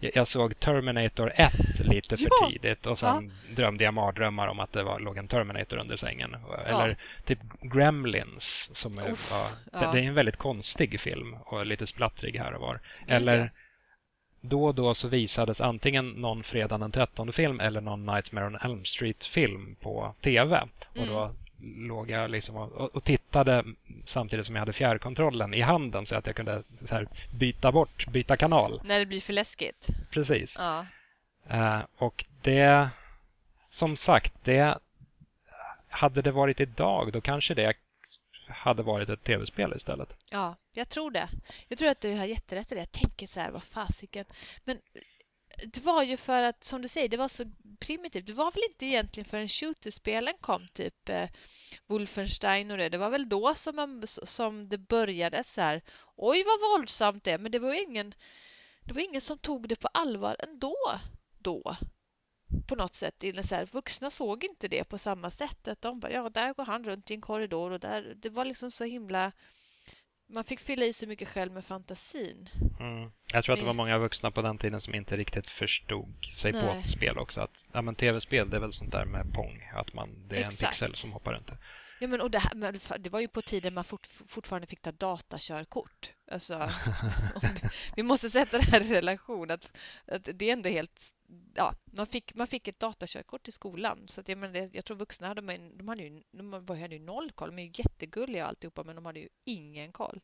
jag, jag, såg Terminator 1 lite för *laughs* ja. tidigt och sen ja. drömde jag mardrömmar om att det var, låg en Terminator under sängen. Eller typ Gremlins, som är, Uff, var, det, det, är en väldigt konstig film och lite splattrig här och var. Eller då och då så visades antingen någon Fredag den 13 film eller någon Nightmare on Elm Street-film på tv. Och då mm. låg jag liksom och, och, tittade samtidigt som jag hade fjärrkontrollen i handen så att jag kunde här, byta bort, byta kanal. När det blir för läskigt. Precis. Ja. Uh, och det, som sagt, det hade det varit idag, då kanske det hade varit ett tv-spel istället. Ja, jag tror det. Jag tror att du har jätterätt i det. Jag tänker så här, vad fasiken. Men det var ju för att, som du säger, det var så primitivt. Det var väl inte egentligen förrän shooterspelen kom, typ eh, Wolfenstein och det. Det var väl då som, man, som det började så här. Oj, vad våldsamt det. Men det var ingen, det var ingen som tog det på allvar ändå. Då på något sätt. Så här, vuxna såg inte det på samma sätt. Att de bara, ja, där går han runt i en korridor och där. Det var liksom så himla... Man fick fylla i sig mycket själv med fantasin. Mm. Jag tror att det var många vuxna på den tiden som inte riktigt förstod sig Nej. på spel också. Att ja, men tv-spel, det är väl sånt där med pong. Att man, det är Exakt. en pixel som hoppar runt. Ja, men, och det, här, det var ju på tiden man fort, fortfarande fick ta datakörkort. Alltså, *laughs* vi måste sätta det här i relation. Att, att det är ändå helt... Ja, man, fick, man fick ett datakörkort i skolan. Så att, jag, men jag tror vuxna hade, de hade, ju, de hade ju noll koll. De är ju jättegulliga och alltihopa, men de hade ju ingen koll.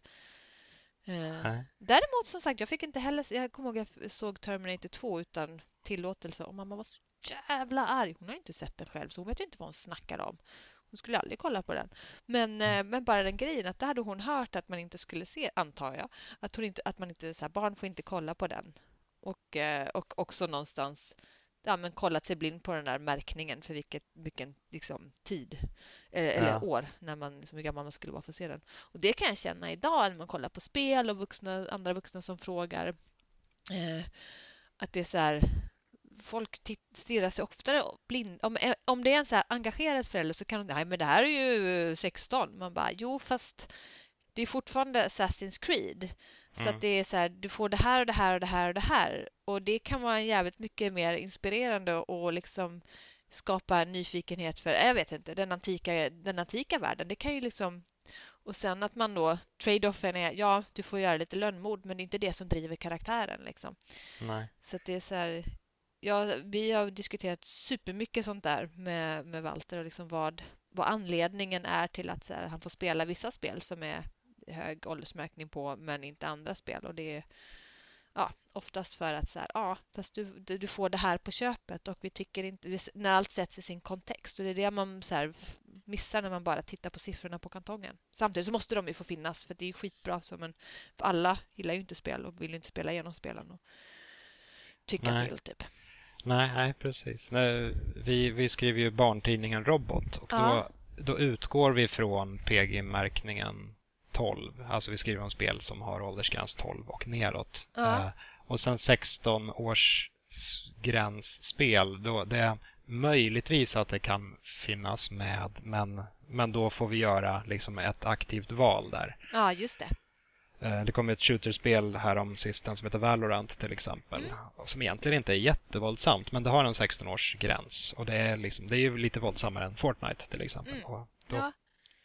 Eh, däremot som sagt, jag fick inte heller... Jag kommer ihåg att jag såg Terminator 2 utan tillåtelse och mamma var så jävla arg. Hon har inte sett den själv, så hon vet inte vad hon snackar om. Hon skulle aldrig kolla på den. Men, mm. men bara den grejen att det hade hon hört att man inte skulle se, antar jag. Att, hon inte, att man inte, så här, barn får inte kolla på den. Och, eh, och också någonstans ja, men kollat sig blind på den där märkningen för vilket, vilken liksom, tid eh, eller ja. år när man, liksom, hur gammal man skulle vara för att se den. Och det kan jag känna idag när man kollar på spel och vuxna, andra vuxna som frågar eh, att det är så här folk stirrar sig oftare blind. Om, eh, om det är en så här engagerad förälder så kan de nej men det här är ju 16. Man bara, jo fast det är fortfarande Assassin's Creed. Så mm. att det är så här, du får det här och det här och det här och det här. Och det kan vara jävligt mycket mer inspirerande och liksom skapa nyfikenhet för, jag vet inte, den antika, den antika världen. Det kan ju liksom och sen att man då, trade-offen är, ja, du får göra lite lönnmord, men det är inte det som driver karaktären liksom. Nej. Så att det är så här, ja, vi har diskuterat supermycket sånt där med, med Walter och liksom vad, vad anledningen är till att här, han får spela vissa spel som är hög åldersmärkning på men inte andra spel. Och det är ja, oftast för att så här, ja, fast du, du får det här på köpet och vi tycker inte, när allt sätts i sin kontext. Och det är det man så här, missar när man bara tittar på siffrorna på kantongen. Samtidigt så måste de ju få finnas för det är skitbra. Så, men, alla gillar ju inte spel och vill inte spela igenom spelen och tycka Nej. till typ. Nej, nej precis. Nej, vi, vi skriver ju barntidningen Robot och ja. då, då utgår vi från PG-märkningen 12. Alltså vi skriver om spel som har åldersgräns 12 och neråt. Ja. Uh, och sen 16 års gränsspel, då det är möjligtvis att det kan finnas med men, men då får vi göra liksom ett aktivt val där. Ja, just det. Eh, det kom ett shooterspel här om sisten som heter Valorant till exempel. Mm. Som egentligen inte är jättevåldsamt men det har en 16-årsgräns. Och det är, liksom, det är ju lite våldsammare än Fortnite till exempel. Mm. Och då ja.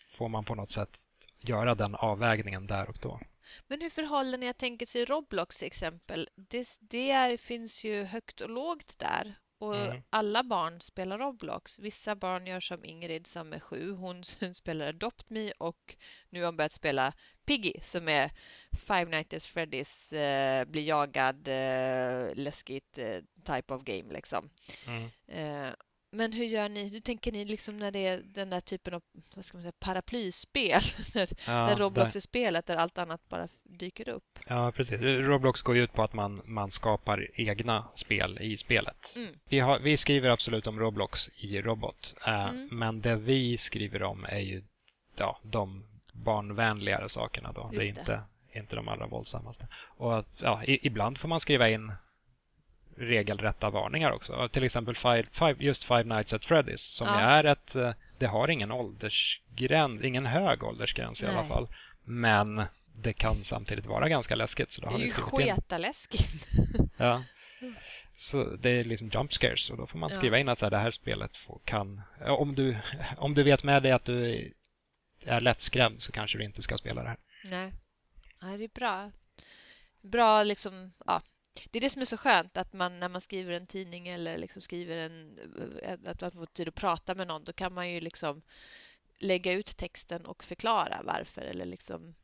får man på något sätt göra den avvägningen där och då. Men hur förhåller ni, jag tänker till Roblox till exempel. Det, det är, finns ju högt och lågt där. Och mm. alla barn spelar Roblox. Vissa barn gör som Ingrid som är sju. Hon, *laughs* hon spelar Adopt Me och nu har hon börjat spela Piggy som är Five Nights at Freddy's eh, blir jagad eh, läskigt eh, type of game liksom. Mm. Eh, men hur gör ni? Hur tänker ni liksom när det är den där typen av vad ska man säga, paraplyspel? *laughs* där, ja, Roblox där... är spelet där allt annat bara dyker upp. Ja, precis. Roblox går ju ut på att man, man skapar egna spel i spelet. Mm. Vi, har, vi skriver absolut om Roblox i Robot. Uh, mm. Men det vi skriver om är ju ja, de barnvänligare sakerna. Då. det är inte, inte de allra våldsammaste. Och ja, i, ibland får man skriva in regelrätta varningar också. Till exempel five, five, just Five Nights at Freddy's som ja. är ett... Eh, det har ingen åldersgräns, ingen hög åldersgräns Nej. i alla fall. Men det kan samtidigt vara ganska läskigt. Så då har det är ju sketaläskigt. *laughs* ja. Så det är liksom jump scares och då får man skriva ja. in att så här, det här spelet får, kan... Om du, om du vet med dig att du är lättskrämd så kanske du inte ska spela det här. Nej, ja, det är bra. Bra liksom, ja, det är det som är så skönt att man när man skriver en tidning eller liksom skriver en att man får tid att prata med någon då kan man ju liksom lägga ut texten och förklara varför eller liksom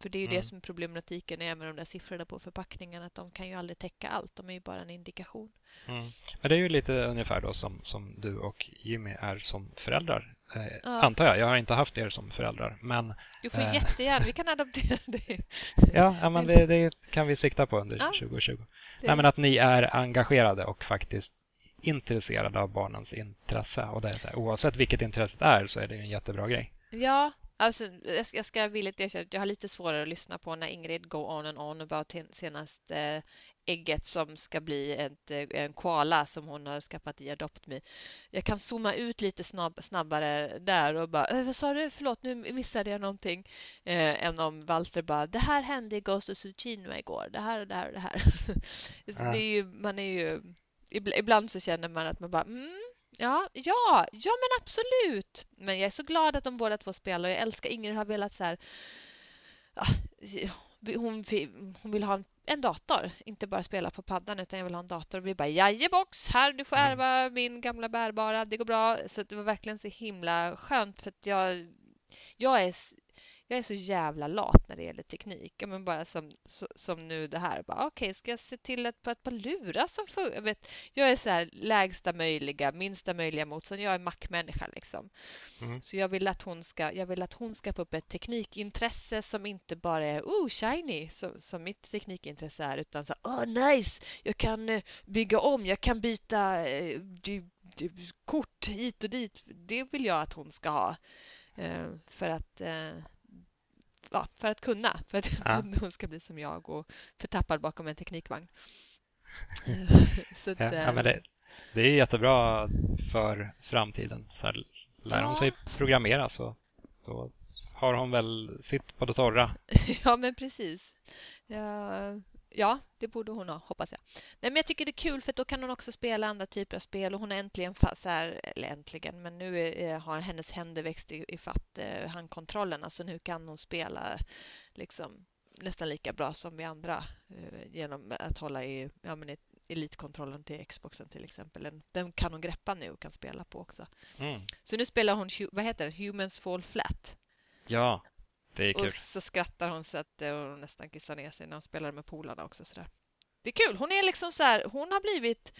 för det är ju mm. det som problematiken är med de där siffrorna på förpackningen att de kan ju aldrig täcka allt, de är ju bara en indikation. Mm. Men det är ju lite ungefär då som, som du och Jimmy är som föräldrar. Eh, ja. Antar jag. Jag har inte haft er som föräldrar. Men, du får eh, jättegärna, vi kan adoptera *laughs* dig. ja, ja men det, det, kan vi sikta på under ja. 2020. Det... Nej, men att ni är engagerade och faktiskt intresserade av barnens intresse. Och det är så här, oavsett vilket intresset är så är det en jättebra grej. Ja, Alltså, jag ska villigt erkänna att jag har lite svårare att lyssna på när Ingrid go on and on about senaste ägget som ska bli ett, en koala som hon har skaffat i AdoptMe. Jag kan zooma ut lite snabb, snabbare där och bara äh, vad sa du? Förlåt, nu missade jag någonting. Eh, än om Walter bara det här hände i Ghost of Tsushima igår. Det här och det här och det här. Ja. *laughs* det är ju, man är ju ibland så känner man att man bara mm, Ja, ja, ja men absolut. Men jag är så glad att de båda två spelar och jag älskar Ingrid har velat så här. Ja, hon, hon vill ha en, en, dator, inte bara spela på paddan utan jag vill ha en dator. Och vi bara jajebox, här du får mm. ärva min gamla bärbara, det går bra. Så det var verkligen så himla skönt för att jag, jag är jag är så jävla lat när det gäller teknik. Men bara som, som nu det här. Okej, okay, ska jag se till att på ett par lurar som vet, Jag är så här lägsta möjliga, minsta möjliga motstånd. Jag är Mac-människa liksom. Mm. Så jag vill, att hon ska, jag vill att hon ska få upp ett teknikintresse som inte bara är oh shiny som, som mitt teknikintresse är utan så oh nice, jag kan uh, bygga om, jag kan byta uh, du, du, kort hit och dit. Det vill jag att hon ska ha. Uh, för att ja, för att kunna. För att ja. *laughs* hon ska bli som jag och förtappad bakom en teknikvagn. *laughs* Så att, ja, ja, men det, det är jättebra för framtiden. Så här, lär hon sig programmera så då har hon väl sitt på det torra. *laughs* ja, men precis. Ja, Ja, det borde hon ha, hoppas jag. Nej, men jag tycker det är kul för då kan hon också spela andra typer av spel och hon har äntligen, så här, eller äntligen, men nu är, har hennes händer växt i, i fatt eh, handkontrollerna så nu kan hon spela liksom nästan lika bra som vi andra eh, genom att hålla i, ja, men elitkontrollen till Xboxen till exempel. Den, den, kan hon greppa nu och kan spela på också. Mm. Så nu spelar hon, vad heter det, Humans Fall Flat. Ja, det är kul. Och så skrattar hon så att hon nästan kissar ner sig när hon spelar med polarna också. Så där. Det är kul. Hon är liksom så här, hon har blivit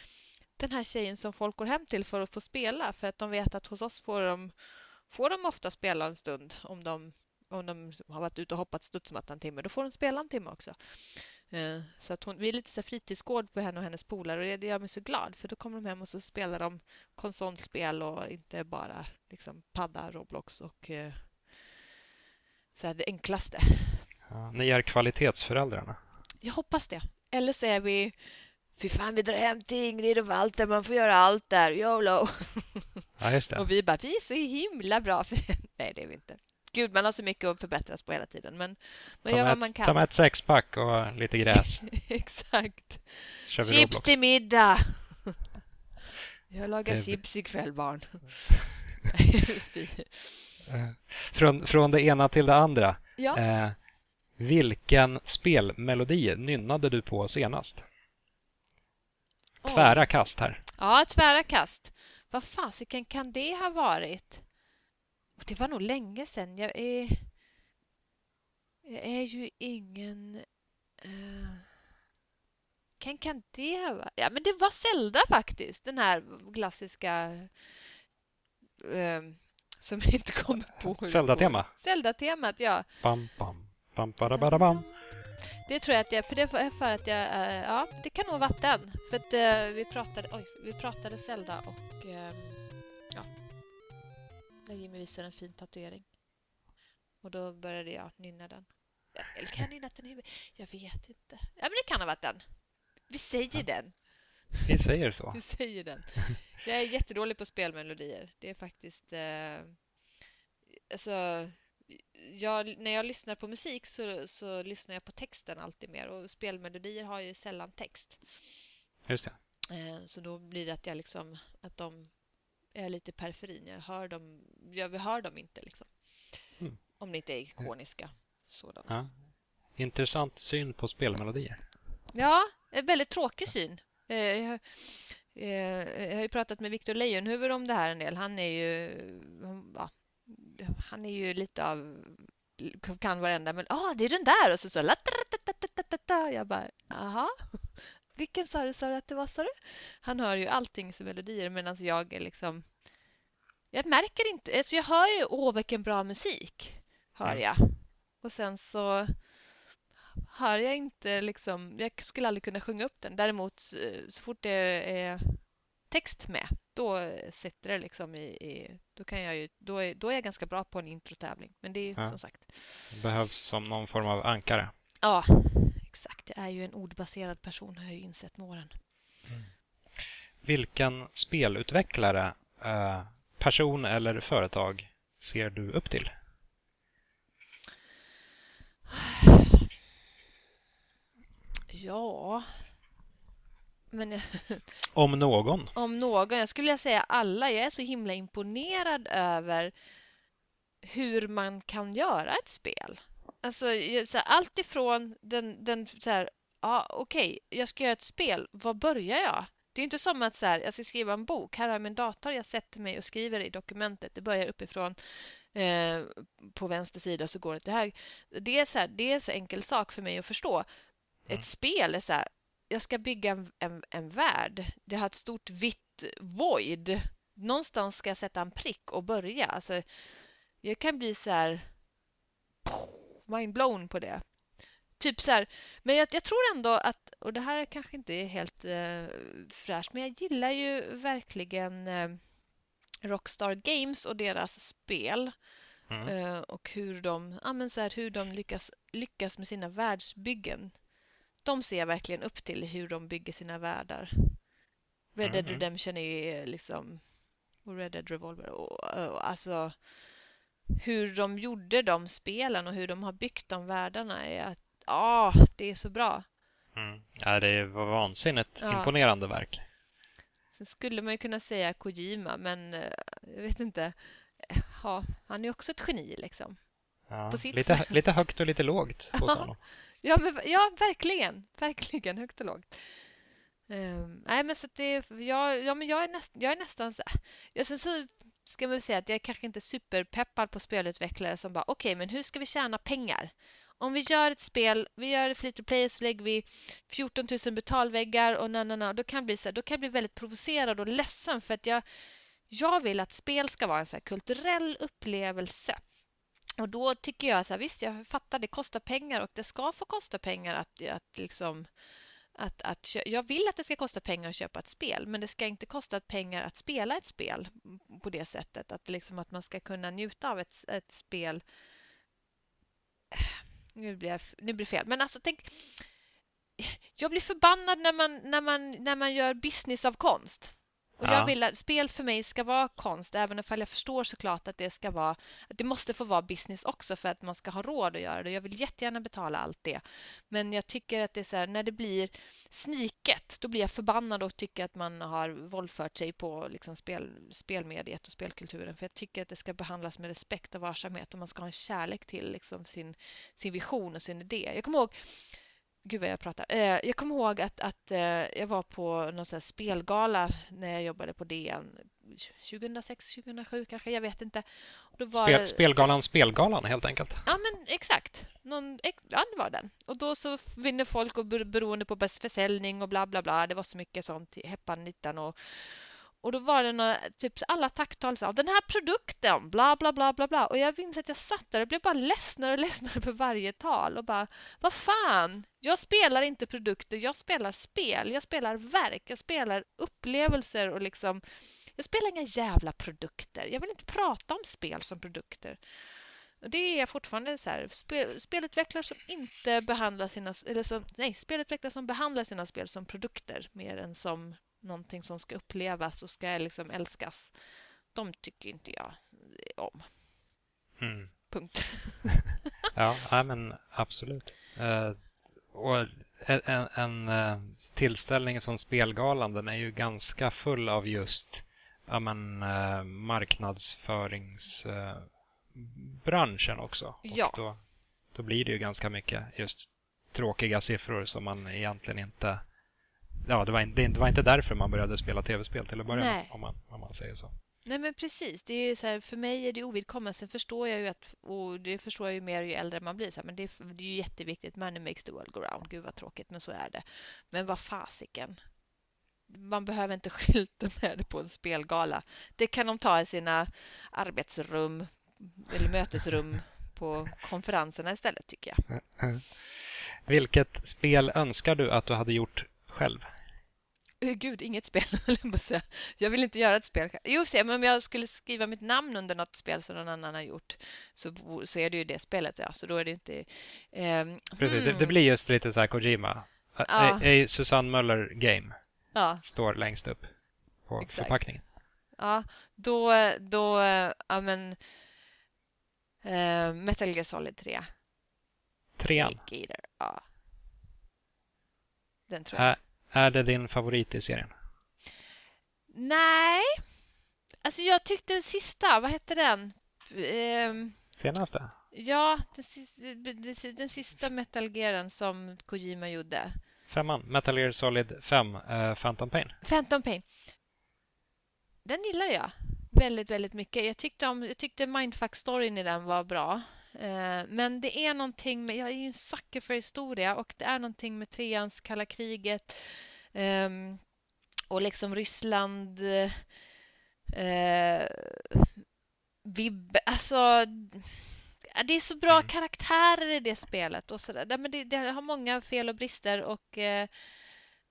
den här tjejen som folk går hem till för att få spela för att de vet att hos oss får de, får de ofta spela en stund om de, om de har varit ute och hoppat studsmatta en timme. Då får de spela en timme också. Eh, så att hon, vi är lite så fritidsgård för henne och hennes polare och det gör mig så glad för då kommer de hem och så spelar de konsolspel och inte bara liksom padda, Roblox och eh, så här, det enklaste. Ja, ni är kvalitetsföräldrarna? Jag hoppas det. Eller så är vi Fy fan, vi drar hem till Ingrid och Walter, man får göra allt där, YOLO. Ja, just det. Och vi bara, vi är så himla bra för det. *laughs* Nej, det är vi inte. Gud, man har så mycket att förbättras på hela tiden, men man gör vad man kan. Ta med ett sexpack och lite gräs. *laughs* Exakt. Chips till middag. *laughs* Jag lagar det... chips ikväll, barn. Eh, från, från det ena till det andra. Ja. Eh, vilken spelmelodi nynnade du på senast? Tvära kast här. Ja, tvära kast. Vad fasiken kan det ha varit? Det var nog länge sedan. Jag är, jag är ju ingen... Uh... Kan, kan det ha varit? Ja, men det var Zelda faktiskt. Den här klassiska... Uh som jag inte kommer på. Zelda-tema? Zelda-temat, ja. Bam, bam, bam, bam. Det tror jag att jag, för det är för att jag, äh, ja, det kan nog vara den. För att äh, vi pratade, oj, vi pratade Zelda och äh, ja, när Jimmy visade en fin tatuering. Och då började jag nynna den. Eller kan jag nynna den i huvudet? Jag vet inte. Ja, men det kan ha varit den. Vi säger ja. den. Vi säger så. Vi säger den. Jag är jättedålig på spelmelodier. Det är faktiskt... Eh, alltså, jag, när jag lyssnar på musik så, så lyssnar jag på texten alltid mer och spelmelodier har ju sällan text. Just det. Eh, så då blir det att jag liksom att de är lite periferin. Jag hör dem, jag hör dem inte liksom. Mm. Om det inte är ikoniska sådana. Ja. Intressant syn på spelmelodier. Ja, en väldigt tråkig syn. Eh, jag, eh, jag har ju pratat med Viktor Leijonhufvud om det här en del. Han är ju, ja, han är ju lite av kan varenda men ah, det är den där och så så jag bara aha vilken sa du sa du att det var sa du? Han hör ju allting som melodier medan jag är liksom jag märker inte, alltså jag hör ju åh vilken bra musik, hör jag. Och sen så hör jag inte liksom, jag skulle aldrig kunna sjunga upp den. Däremot så fort det är text med, då sitter det liksom i, i då kan jag ju, då är, då är jag ganska bra på en introtävling. Men det är ja. som sagt. Det behövs som någon form av ankare. Ja, exakt. Jag är ju en ordbaserad person har jag ju insett med åren. Mm. Vilken spelutvecklare, eh, person eller företag ser du upp till? Ja, men, *laughs* om någon? Om någon. Jag skulle säga alla. Jag är så himla imponerad över hur man kan göra ett spel. Alltså, så här, allt ifrån den, den så här, ja okej, okay, jag ska göra ett spel. Var börjar jag? Det är inte som att så här, jag ska skriva en bok. Här har jag min dator, jag sätter mig och skriver i dokumentet. Det börjar uppifrån eh, på vänster sida så går det till höger. Det är så här, det är så enkel sak för mig att förstå. Mm. Ett spel är så här, jag ska bygga en, en, en värld. Det har ett stort vitt void. Någonstans ska jag sätta en prick och börja. Alltså, jag kan bli så här mindblown på det. Typ så här, men jag, jag, tror ändå att, och det här kanske inte är helt eh, fräscht, men jag gillar ju verkligen eh, Rockstar Games och deras spel. Mm. Eh, och hur de, ja, men så här, hur de lyckas, lyckas med sina världsbyggen de ser jag verkligen upp till hur de bygger sina världar. Red Dead mm. Redemption är liksom och Red Dead Revolver och, och, alltså hur de gjorde de spelen och hur de har byggt de världarna är att ja, det är så bra. Mm. Ja, det var vansinnigt ja. imponerande verk. Sen skulle man ju kunna säga Kojima, men eh, jag vet inte. Ja, han är också ett geni liksom. Ja, lite, lite högt och lite lågt hos honom. Ja, men, ja verkligen. Verkligen högt och lågt. Um, nej, men så det, ja, ja, men jag är, näst, jag är nästan så... jag, sen så ska man säga att jag är kanske inte är superpeppad på spelutvecklare som bara okej, okay, men hur ska vi tjäna pengar? Om vi gör ett spel, vi gör det free to play så lägger vi 14 000 betalväggar och na, na, na, då kan jag bli så här, då kan jag bli väldigt provocerad och ledsen för att jag jag vill att spel ska vara en så kulturell upplevelse. Och då tycker jag så här, visst jag fattar det kostar pengar och det ska få kosta pengar att, att liksom att, att, jag vill att det ska kosta pengar att köpa ett spel men det ska inte kosta pengar att spela ett spel på det sättet. Att, liksom att man ska kunna njuta av ett, ett spel. *sighs* Nu blir, jag, nu blir det fel. Men alltså tänk. *sighs* Jag blir förbannad när man, när man, när man gör business av konst. Och jag vill att spel för mig ska vara konst, även om jag förstår såklart att det ska vara, att det måste få vara business också för att man ska ha råd att göra det. Jag vill jättegärna betala allt det. Men jag tycker att det är så här, när det blir sniket, då blir jag förbannad och tycker att man har våldfört sig på liksom spel, spelmediet och spelkulturen. För jag tycker att det ska behandlas med respekt och varsamhet och man ska ha en kärlek till liksom sin, sin vision och sin idé. Jag kommer ihåg Gud vad jag pratar. Eh, jag kommer ihåg att, att eh, jag var på någon sån spelgala när jag jobbade på DN 2006, 2007 kanske, jag vet inte. Spel, spelgalan Spelgalan helt enkelt. Ja men exakt. Någon, ja det var den. Och då så vinner folk och beroende på bäst försäljning och bla bla bla. Det var så mycket sånt, heppan nittan och och då var det några, typ alla tacktal sa den här produkten, bla bla bla bla bla. Och jag minns att jag satt där och blev bara ledsnare och *laughs* ledsnare för varje tal och bara, vad fan, jag spelar inte produkter, jag spelar spel, jag spelar verk, jag spelar upplevelser och liksom, jag spelar inga jävla produkter. Jag vill inte prata om spel som produkter. Och det är jag fortfarande så här, spel, spelutvecklare som inte behandlar sina, eller som, nej, spelutvecklare som behandlar sina spel som produkter mer än som någonting som ska upplevas och ska liksom älskas. De tycker inte jag om. Mm. Punkt. *laughs* ja, men absolut. Uh, och en, en, en uh, tillställning som Spelgalan den är ju ganska full av just ja, men, uh, marknadsföringsbranschen också. Ja. Och då, då blir det ju ganska mycket just tråkiga siffror som man egentligen inte ja, det, var inte, det var inte därför man började spela tv-spel till att börja med, om man, om man säger så. Nej men precis, det är så här, för mig är det ovidkommande. Sen förstår jag ju att, och det förstår jag ju mer ju äldre man blir, så här, men det är, det är ju jätteviktigt. Money makes the world go round. Gud vad tråkigt, men så är det. Men vad fasiken. man behöver inte *laughs* skylta med det på en spelgala. Det kan de ta i sina arbetsrum eller mötesrum på konferenserna istället tycker jag. *laughs* Vilket spel önskar du att du hade gjort själv? Uh, gud, inget spel, *laughs* jag Jag vill inte göra ett spel. Jo, se, men om jag skulle skriva mitt namn under något spel som någon annan har gjort så, så är det ju det spelet, ja. Så då är det inte... Um, Precis, hmm. det, det, blir just lite så här Kojima. Ja. Är, Susanne Möller Game. Ja. Står längst upp på Exakt. förpackningen. Ja, då, då, ja men uh, Metal Gear Solid 3. Trean? Ja. Den tror jag. Är det din favorit i serien? Nej. Alltså jag tyckte den sista, vad hette den? Ehm, Senaste? Ja, den sista, den sista Metal Gearen som Kojima gjorde. Femman, Metal Gear Solid 5, uh, eh, Phantom Pain. Phantom Pain. Den gillar jag väldigt, väldigt mycket. Jag tyckte, om, jag tyckte Mindfuck-storyn i den var bra. Uh, men det är någonting med, jag är ju en sucker för historia och det är någonting med treans kalla kriget um, och liksom Ryssland uh, vibb, alltså det är så bra mm. karaktärer i det spelet och sådär. Men det, det, har många fel och brister och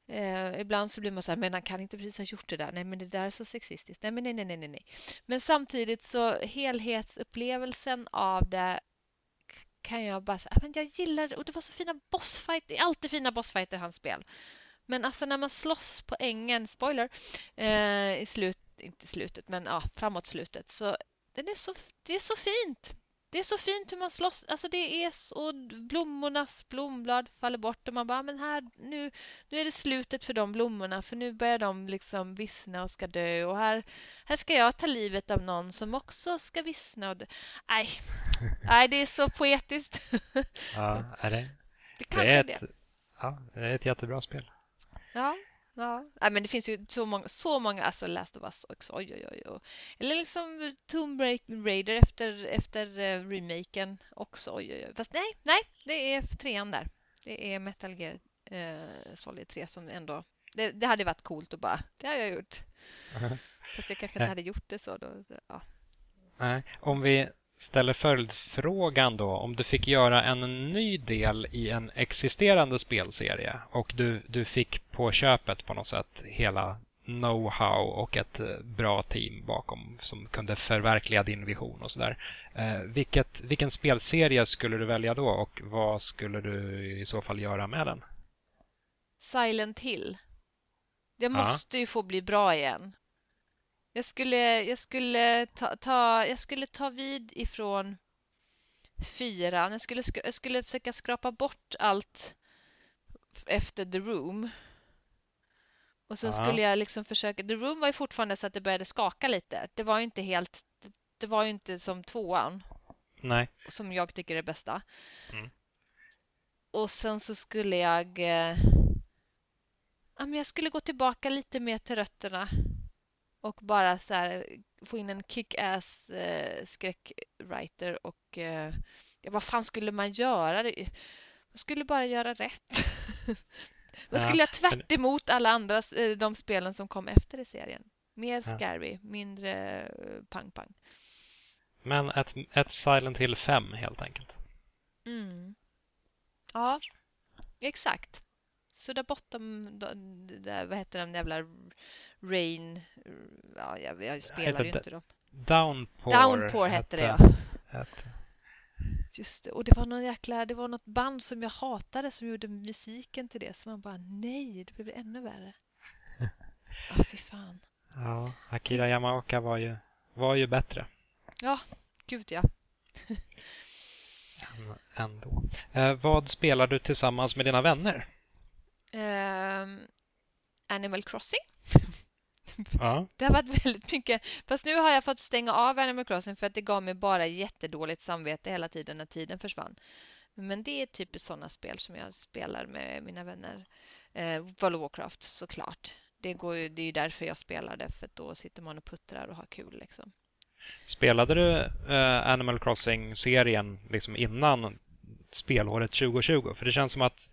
eh, ibland så blir man så här, men han kan inte precis ha gjort det där. Nej, men det där är så sexistiskt. Nej, men nej, nej, nej, nej. Men samtidigt så helhetsupplevelsen av det kan jag bara säga, ah, men jag gillar och det var så fina bossfighter. Det är alltid fina bossfighter i hans spel. Men alltså när man slåss på ängen, spoiler, eh, i slut, inte slutet, men ja, framåt slutet så den är så, det är så fint. Det är så fint hur man slåss. Alltså det är så... Blommornas blomblad faller bort och man bara, men här, nu, nu är det slutet för de blommorna för nu börjar de liksom vissna och ska dö och här, här ska jag ta livet av någon som också ska vissna och dö. Nej, Nej *laughs* det är så poetiskt. Ja, är det? *laughs* Det, det är ett, det. Ja, det är ett jättebra spel. Ja. Ja, Nej, men det finns ju så många, så många, alltså Last of Us också, oj, oj, oj, oj. Eller liksom Tomb Raider efter, efter uh, remaken också, oj, oj, oj. Fast nej, nej, det är trean där. Det är Metal Gear uh, Solid 3 som ändå, det, det, hade varit coolt att bara, det har jag gjort. *laughs* Fast jag kanske inte hade gjort det så då, ja. Nej, om vi ställer följdfrågan då. Om du fick göra en ny del i en existerande spelserie och du, du fick på köpet på något sätt hela know-how och ett eh, bra team bakom som kunde förverkliga din vision och sådär. Eh, vilket, vilken spelserie skulle du välja då och vad skulle du i så fall göra med den? Silent Hill. Det måste ja. ju få bli bra igen. Jag skulle, jag skulle ta, ta, jag skulle ta vid ifrån fyran. Jag skulle, jag skulle försöka skrapa bort allt efter The Room. Och så skulle jag liksom försöka... The Room var ju fortfarande så att det började skaka lite. Det var ju inte helt... Det var ju inte som tvåan. Nej. Som jag tycker är bästa. Mm. Och sen så skulle jag... Eh, ja, men jag skulle gå tillbaka lite mer till rötterna och bara så här, få in en kick-ass eh, skräckwriter och eh, vad fan skulle man göra? Man skulle bara göra rätt. *laughs* man skulle ja, göra tvärt emot alla andra eh, de spelen som kom efter i serien. Mer ja. scary, mindre eh, pang-pang. Men ett, ett Silent Hill 5 helt enkelt. Mm. Ja, exakt. Så där bortom, där, vad heter den jävla Rain, ja, jag, jag spelar ju inte dem. Downpour, Downpour hette det, ja. Just det. Och det var någon jäkla, det var något band som jag hatade som gjorde musiken till det. Så man bara, nej, det blev ännu värre. *laughs* Ja, ah, fy fan. Ja, Akira Yamaoka var ju, var ju bättre. Ja, gud ja. *laughs* Ändå. Eh, vad spelar du tillsammans med dina vänner? Um, Animal Crossing. Ja. Det har varit väldigt mycket. Fast nu har jag fått stänga av Animal Crossing för att det gav mig bara jättedåligt samvete hela tiden när tiden försvann. Men det är typiskt sådana spel som jag spelar med mina vänner. Eh, World of Warcraft såklart. Det, går ju, det är därför jag spelar det, för då sitter man och puttrar och har kul. Liksom. Spelade du eh, Animal Crossing-serien liksom innan spelåret 2020? För det känns som att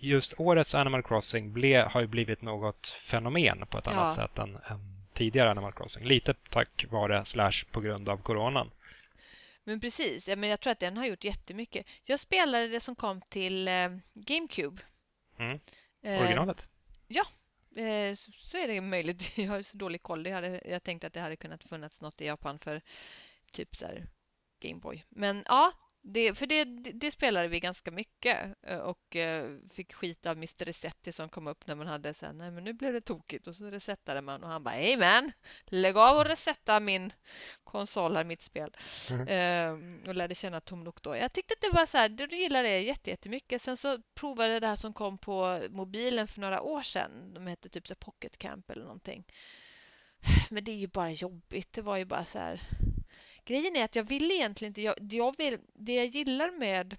just årets Animal Crossing ble, har ju blivit något fenomen på ett annat ja. sätt än, än, tidigare Animal Crossing. Lite tack vare slash på grund av coronan. Men precis, ja, men jag tror att den har gjort jättemycket. Jag spelade det som kom till eh, GameCube. Mm. Eh, Originalet? Eh, ja, eh, så, så, är det möjligt. *laughs* Jag har så dålig koll. Det hade, jag tänkte att det hade kunnat funnits något i Japan för typ så här Gameboy. Men ja, det, för det, det, spelade vi ganska mycket eh, och eh, fick skit av Mr. Resetti som kom upp när man hade så här, nej men nu blev det tokigt och så resettade man och han bara, hej man, lägg av och resetta min konsol här, mitt spel. Mm. Ehm, och lärde känna Tom Nook då. Jag tyckte att det var så här, du gillade det jättemycket. Sen så provade jag det här som kom på mobilen för några år sedan. De hette typ så Pocket Camp eller någonting. Men det är ju bara jobbigt. Det var ju bara så här Grejen är att jag vill egentligen inte... Jag, jag vill, det jag gillar med...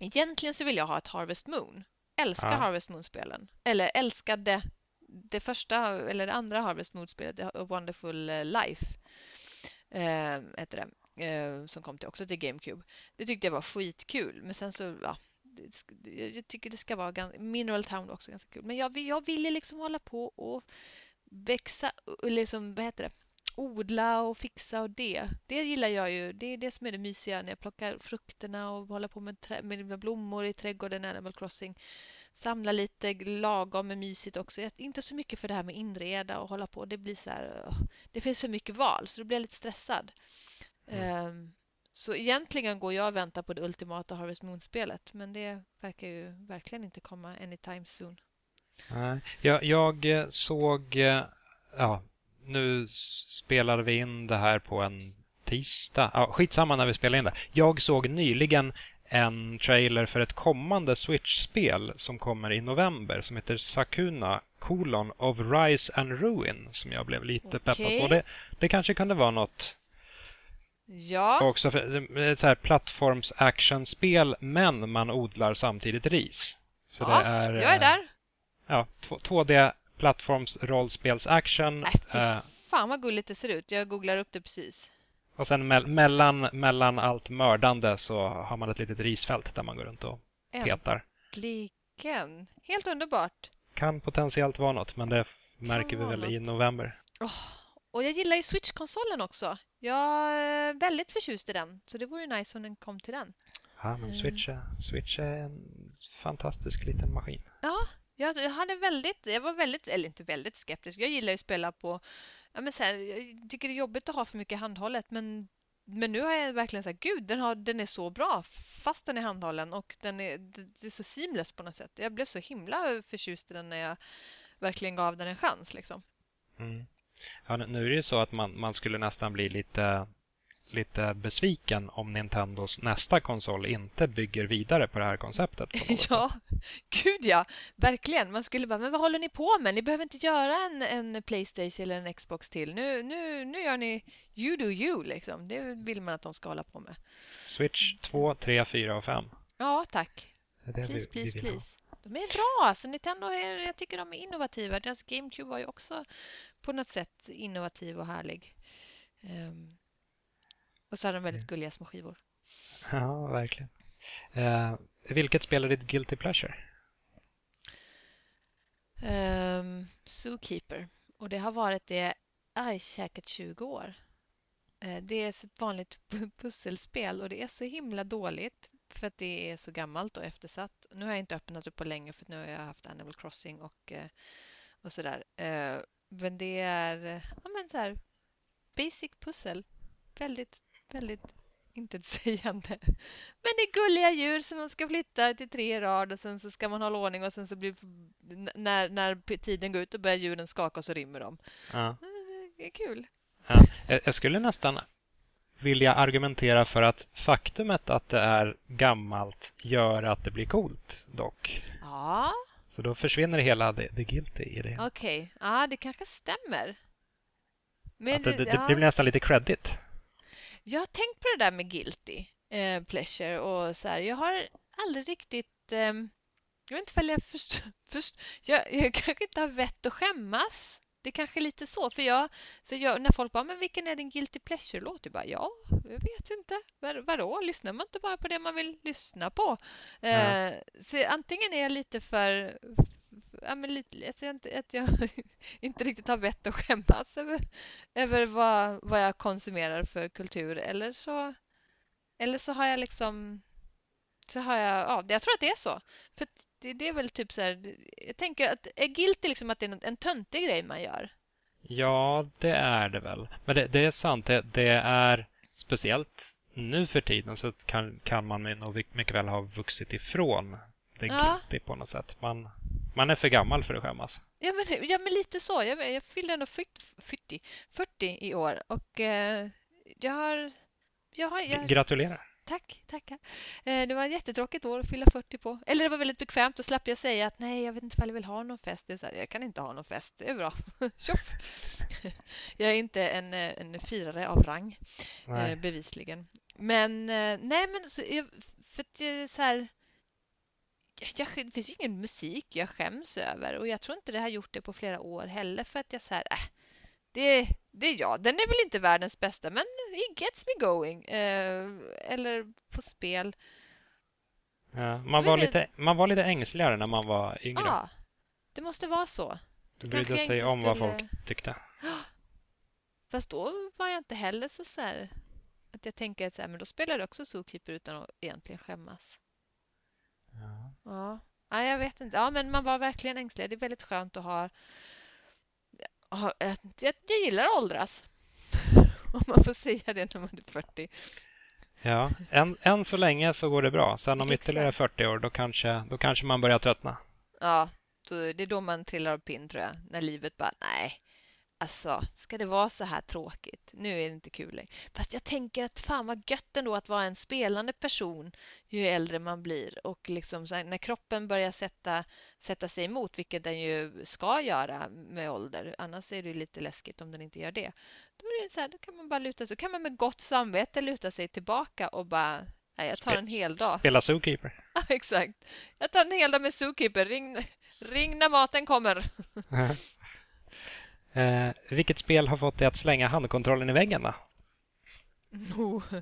Egentligen så vill jag ha ett Harvest Moon. Älskar ja. Harvest Moon-spelen. Eller älskade det första eller det andra Harvest Moon-spelet, A Wonderful eh, Life, eh, heter det, eh, som kom till också till GameCube. Det tyckte jag var skitkul, men sen så, ja, det, jag tycker det ska vara ganska, Mineral Town också ganska kul. Men jag, jag vill liksom hålla på och växa, liksom, vad heter det, odla och fixa och det. Det gillar jag ju. Det är det som är det mysiga när jag plockar frukterna och håller på med, med blommor i trädgården Animal Crossing. Samla lite lagom med mysigt också. Jag inte så mycket för det här med inreda och hålla på. Det blir så här, Det finns för mycket val så då blir jag lite stressad. Mm. Um, så egentligen går jag och väntar på det ultimata Harvest Moon-spelet men det verkar ju verkligen inte komma anytime soon. Jag, jag såg ja, nu spelade vi in det här på en tisdag. Ja, skitsamma när vi spelade in det. Jag såg nyligen en trailer för ett kommande Switch-spel som kommer i november som heter Sakuna colon of Rise and Ruin som jag blev lite okay. peppad på. Det, det kanske kunde vara något Ja. Också för, ett så här plattforms actionspel men man odlar samtidigt ris. Så ja, det är, jag är där. Eh, ja, 2D plattformsrollspels-action. Eh, fan vad gulligt det ser ut. Jag googlar upp det precis. Och sen me mellan, mellan allt mördande så har man ett litet risfält där man går runt och petar. Äntligen! Helt underbart. Kan potentiellt vara något, men det märker vi väl något. i november. Oh, och jag gillar ju Switch-konsolen också. Jag är väldigt förtjust i den, så det vore ju nice om den kom till den. Ja, men Switch är, Switch är en fantastisk liten maskin. Ja, jag alltså, hade väldigt, jag var väldigt, eller inte väldigt skeptisk. Jag gillar ju att spela på, ja men så här, jag tycker det är jobbigt att ha för mycket handhållet men men nu har jag verkligen sagt gud den, har, den är så bra fast den är handhållen och den är, det är så seamless på något sätt. Jag blev så himla förtjust i den när jag verkligen gav den en chans. Liksom. Mm. Ja, nu är det ju så att man, man skulle nästan bli lite lite besviken om Nintendos nästa konsol inte bygger vidare på det här konceptet. *laughs* ja, gud ja, verkligen. Man skulle bara, men vad håller ni på med? Ni behöver inte göra en, en Playstation eller en Xbox till. Nu, nu, nu gör ni you do you, liksom. Det vill man att de ska hålla på med. Switch 2, 3, 4 och 5. Ja, tack. please, vi, please, vi please. De är bra. Alltså, Nintendo är, jag tycker de är innovativa. Deras GameCube var ju också på något sätt innovativ och härlig. Um, och så har de väldigt gulliga små skivor. *laughs* Ja, verkligen. Uh, vilket spel är ditt Guilty Pleasure? Um, Zookeeper. Och det har varit det i säkert 20 år. Uh, det är ett vanligt pusselspel och det är så himla dåligt för att det är så gammalt och eftersatt. Nu har jag inte öppnat upp på länge för nu har jag haft Animal Crossing och, uh, och sådär. Men det är ja, men så här, basic pussel. Väldigt väldigt intetsägande. Men det är gulliga djur som man ska flytta till tre rad och sen så ska man hålla ordning och sen så blir när, när tiden går ut och börjar djuren skaka och så rymmer de. Ja. Det är kul. Ja, jag skulle nästan vilja argumentera för att faktumet att det är gammalt gör att det blir coolt dock. Ja. Så då försvinner hela the, the guilty i det. Okej, okay. ja det kanske stämmer. Men, det, det, ja. det blir nästan lite credit. Jag har tänkt på det där med guilty eh, pleasure och så här. Jag har aldrig riktigt... Eh, jag vet inte ifall jag först, *laughs* först jag, jag kanske inte har vett att skämmas det är kanske lite så. För jag, för jag, när folk bara, men vilken är din guilty pleasure-låt? Jag bara, ja, jag vet inte. Var, vadå? Lyssnar man inte bara på det man vill lyssna på? Mm. Eh, så antingen är jag lite för... Ja, men lite, att, jag inte, att jag *laughs* inte riktigt har vett att skämmas över, över vad, vad jag konsumerar för kultur. Eller så, eller så har jag liksom... Så har jag, ja, jag tror att det är så. För det, det, är väl typ så här, jag tänker att är guilty liksom att det är en töntig grej man gör? Ja, det är det väl. Men det, det är sant, det, det, är speciellt nu för tiden så kan, kan man nog mycket väl ha vuxit ifrån det ja. guilty på något sätt. Man, man är för gammal för att skämmas. Ja, men, ja, men lite så. Jag, jag fyller ändå 40, 40 i år och eh, jag har... Jag har jag... Gratulerar. Tack, tackar. Eh, det var ett jättetråkigt år att fylla 40 på. Eller det var väldigt bekvämt. Då slapp jag säga att nej, jag vet inte om jag vill ha någon fest. Det är så här, jag kan inte ha någon fest. Det är bra. *laughs* Tjoff! *laughs* jag är inte en, eh, en firare av rang, eh, bevisligen. Men nej, men så, jag, för det är så här... Jag, det finns ingen musik jag skäms över och jag tror inte det har gjort det på flera år heller för att jag så här, äh, det, det är jag. Den är väl inte världens bästa men it gets me going. Eh, eller på spel. Ja, man, var lite, man var lite ängsligare när man var yngre. Ja, det måste vara så. Du brydde sig om skulle... vad folk tyckte. *gasps* Fast då var jag inte heller så, så här, att jag tänker att så här, men då spelar du också Zookeeper utan att egentligen skämmas. Ja. ja. Ja, jag vet inte. Ja, men man var verkligen ängslig. Det är väldigt skönt att ha jag, jag gillar att åldras. *laughs* Om man får säga det när man är 40. Ja, än, än så länge så går det bra. Sen om ytterligare 40 år då kanske, då kanske man börjar tröttna. Ja, det är då man trillar av pinn tror jag. När livet bara, nej, Alltså, ska det vara så här tråkigt? Nu är det inte kul längre. Fast jag tänker att fan vad gött ändå att vara en spelande person ju äldre man blir och liksom när kroppen börjar sätta, sätta sig emot, vilket den ju ska göra med ålder, annars är det lite läskigt om den inte gör det. Då är det så här, då kan man bara luta sig, då kan man med gott samvete luta sig tillbaka och bara Nej, jag tar en hel dag. Spela Zookeeper. *laughs* Ja, exakt. Jag tar en hel dag med Zookeeper. Ring, ring när maten kommer. Eh, vilket spel har fått dig att slänga handkontrollen i väggen då? Oh.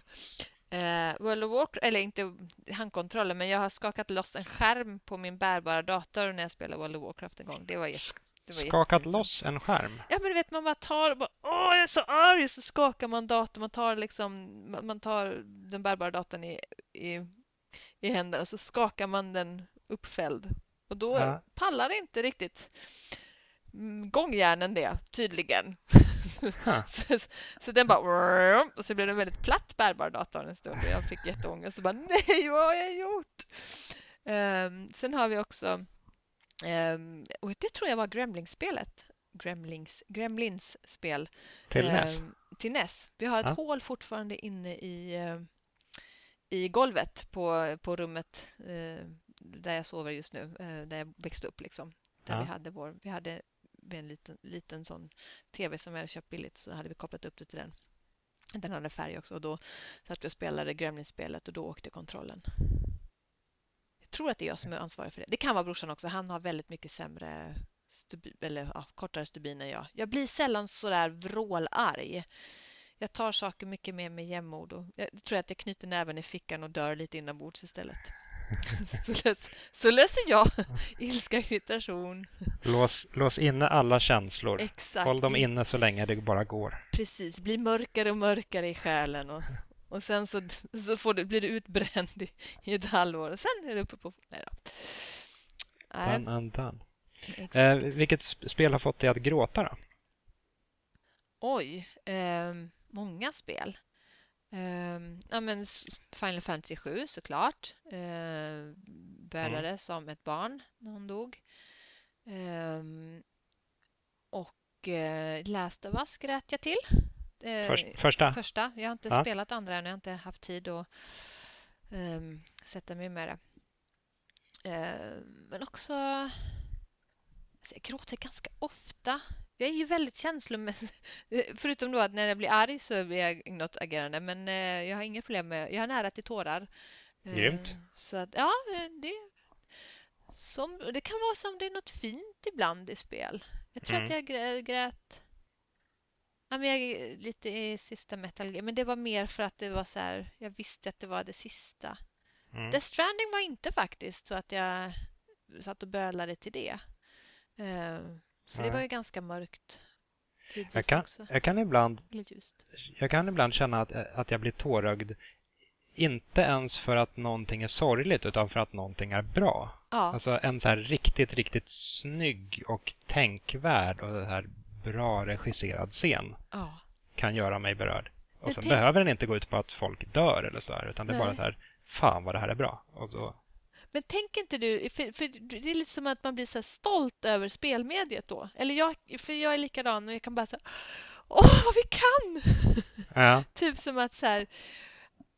Eh, World of Warcraft, eller inte handkontrollen, men jag har skakat loss en skärm på min bärbara dator när jag spelade World of Warcraft en gång. Det var, jätte, det var Skakat loss en skärm? Ja, men du vet, man bara tar och bara, åh, jag är så arg! Så skakar man datorn, man tar liksom, man tar den bärbara datorn i, i, i händerna och så skakar man den uppfälld. Och då ja. pallar det inte riktigt gångjärnen det, tydligen. Huh. *laughs* så, så, den bara... Och så blev den väldigt platt bärbar datorn en stund och jag fick jätteångest och bara nej, vad har jag gjort? Um, sen har vi också... Um, och det tror jag var Gremlings-spelet. Gremlings, Gremlins-spel. Till um, NES? Till NES. Vi har ett ja. hål fortfarande inne i, uh, i golvet på, på rummet uh, där jag sover just nu, uh, där jag växte upp. Liksom. Där ja. vi hade vår, vi hade med en liten, liten sån tv som vi hade köpt billigt så hade vi kopplat upp det till den. Den hade färg också och då satt vi och spelade Gremlins-spelet och då åkte kontrollen. Jag tror att det är jag som är ansvarig för det. Det kan vara brorsan också. Han har väldigt mycket sämre stubin, eller ja, kortare stubin än jag. Jag blir sällan så där vrålarg. Jag tar saker mycket mer med jämnmod och jag tror att jag knyter näven i fickan och dör lite inombords istället. *laughs* så, lös, så löser jag *laughs* ilska, irritation. Lås, lås inne alla känslor. Exakt. Håll dem inne så länge det bara går. Precis, bli mörkare och mörkare i själen och, och sen så, så får du, blir du utbränd i, i ett halvår och sen är du uppe på... Nej då. Done and done. Eh, vilket spel har fått dig att gråta då? Oj, eh, många spel. Uh, ja, men Final Fantasy 7 såklart. Uh, bölade mm. som ett barn när hon dog. Uh, och uh, Last of Us grät jag till. Uh, Först, första? Första. Jag har inte ja. spelat andra än. Jag har inte haft tid att um, sätta mig med det. Men också... Jag gråter ganska ofta. Jag är ju väldigt känslomässig. *laughs* Förutom då att när jag blir arg så blir jag inåt agerande. Men eh, jag har inga problem med... Jag har nära till tårar. Eh, Grymt. Så att, ja, det... Som, det kan vara som det är något fint ibland i spel. Jag tror mm. att jag grät Ja, men jag, lite i sista Metal men det var mer för att det var så här, jag visste att det var det sista. Mm. The Stranding var inte faktiskt så att jag satt och bölade till det. Uh, för det var ju ganska mörkt. Jag kan, också. jag kan ibland jag kan ibland känna att, att jag blir tårögd inte ens för att någonting är sorgligt utan för att någonting är bra. Ja. Alltså en så här riktigt, riktigt snygg och tänkvärd och så här bra regisserad scen ja. kan göra mig berörd. Och sen behöver den inte gå ut på att folk dör eller så här, utan det är Nej. bara så här, fan vad det här är bra. Och så... Men tänk inte du, för, för det är lite som att man blir så stolt över spelmediet då. Eller jag, för jag är likadan och jag kan bara säga åh vad vi kan! Ja. *laughs* typ som att så här,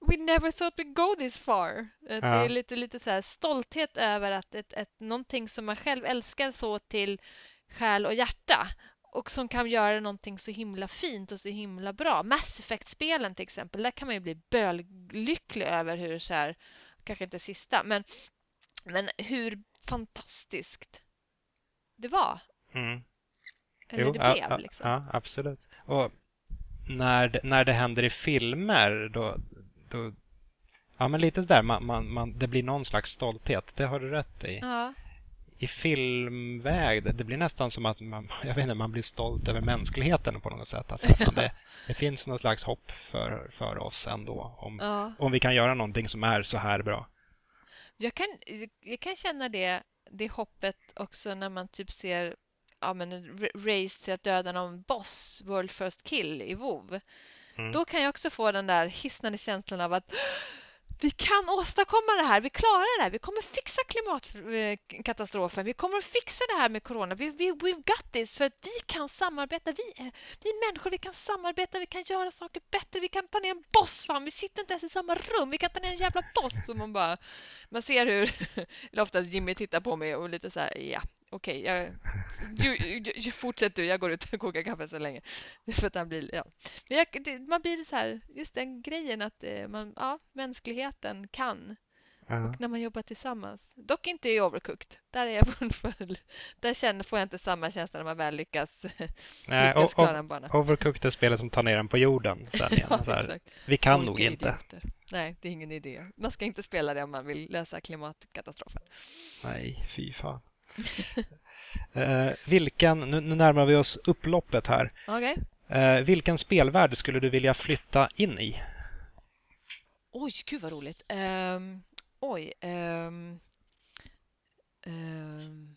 We never thought we'd go this far. Ja. Det är lite, lite så här stolthet över att ett, ett, någonting som man själv älskar så till själ och hjärta och som kan göra någonting så himla fint och så himla bra. Mass Effect-spelen till exempel, där kan man ju bli böllycklig över hur så här, kanske inte sista, men, men hur fantastiskt det var. Mm. Eller jo, det blev ja, liksom. Ja, absolut. Och när det, när det händer i filmer då, då Ja, men lite sådär, man, man, man, det blir någon slags stolthet. Det har du rätt i. Ja i filmväg. Det blir nästan som att man, jag vet inte, man blir stolt över mänskligheten på något sätt. Alltså, det, det, finns något slags hopp för, för oss ändå om, ja. om vi kan göra någonting som är så här bra. Jag kan, jag kan känna det, det hoppet också när man typ ser ja, men, race till att döda någon boss, World First Kill i WoW. Mm. Då kan jag också få den där hisnande känslan av att vi kan åstadkomma det här, vi klarar det här, vi kommer fixa klimatkatastrofen, eh, vi kommer fixa det här med corona, vi, we, we've got this, för att vi kan samarbeta, vi är, vi är människor, vi kan samarbeta, vi kan göra saker bättre, vi kan ta ner en boss, fan, vi sitter inte ens i samma rum, vi kan ta ner en jävla boss. Och man bara, man ser hur, *laughs* eller oftast Jimmy tittar på mig och lite så här, ja, okej, okay, du, fortsätt du, jag går ut och kokar kaffe så länge. För att han blir, ja. Jag, det, man blir så här, just den grejen att eh, man, ja, mänskligheten kan. Uh-huh. Och när man jobbar tillsammans. Dock inte i Overcooked. Där, är jag *laughs* för, där känner, får jag inte samma känsla när man väl lyckas, *laughs* Nej, lyckas klara en bana. Overcooked är spelet som tar ner den på jorden *laughs* sen igen. ja, här, vi kan Folk nog inte. Idioter. Nej, det är ingen idé. Man ska inte spela det om man vill lösa klimatkatastrofen. Nej, fy fan. *laughs* eh, vilken, nu, nu, närmar vi oss upploppet här. Okay. Eh, vilken spelvärld skulle du vilja flytta in i? Oj, gud vad roligt. Um, oj. Um, um,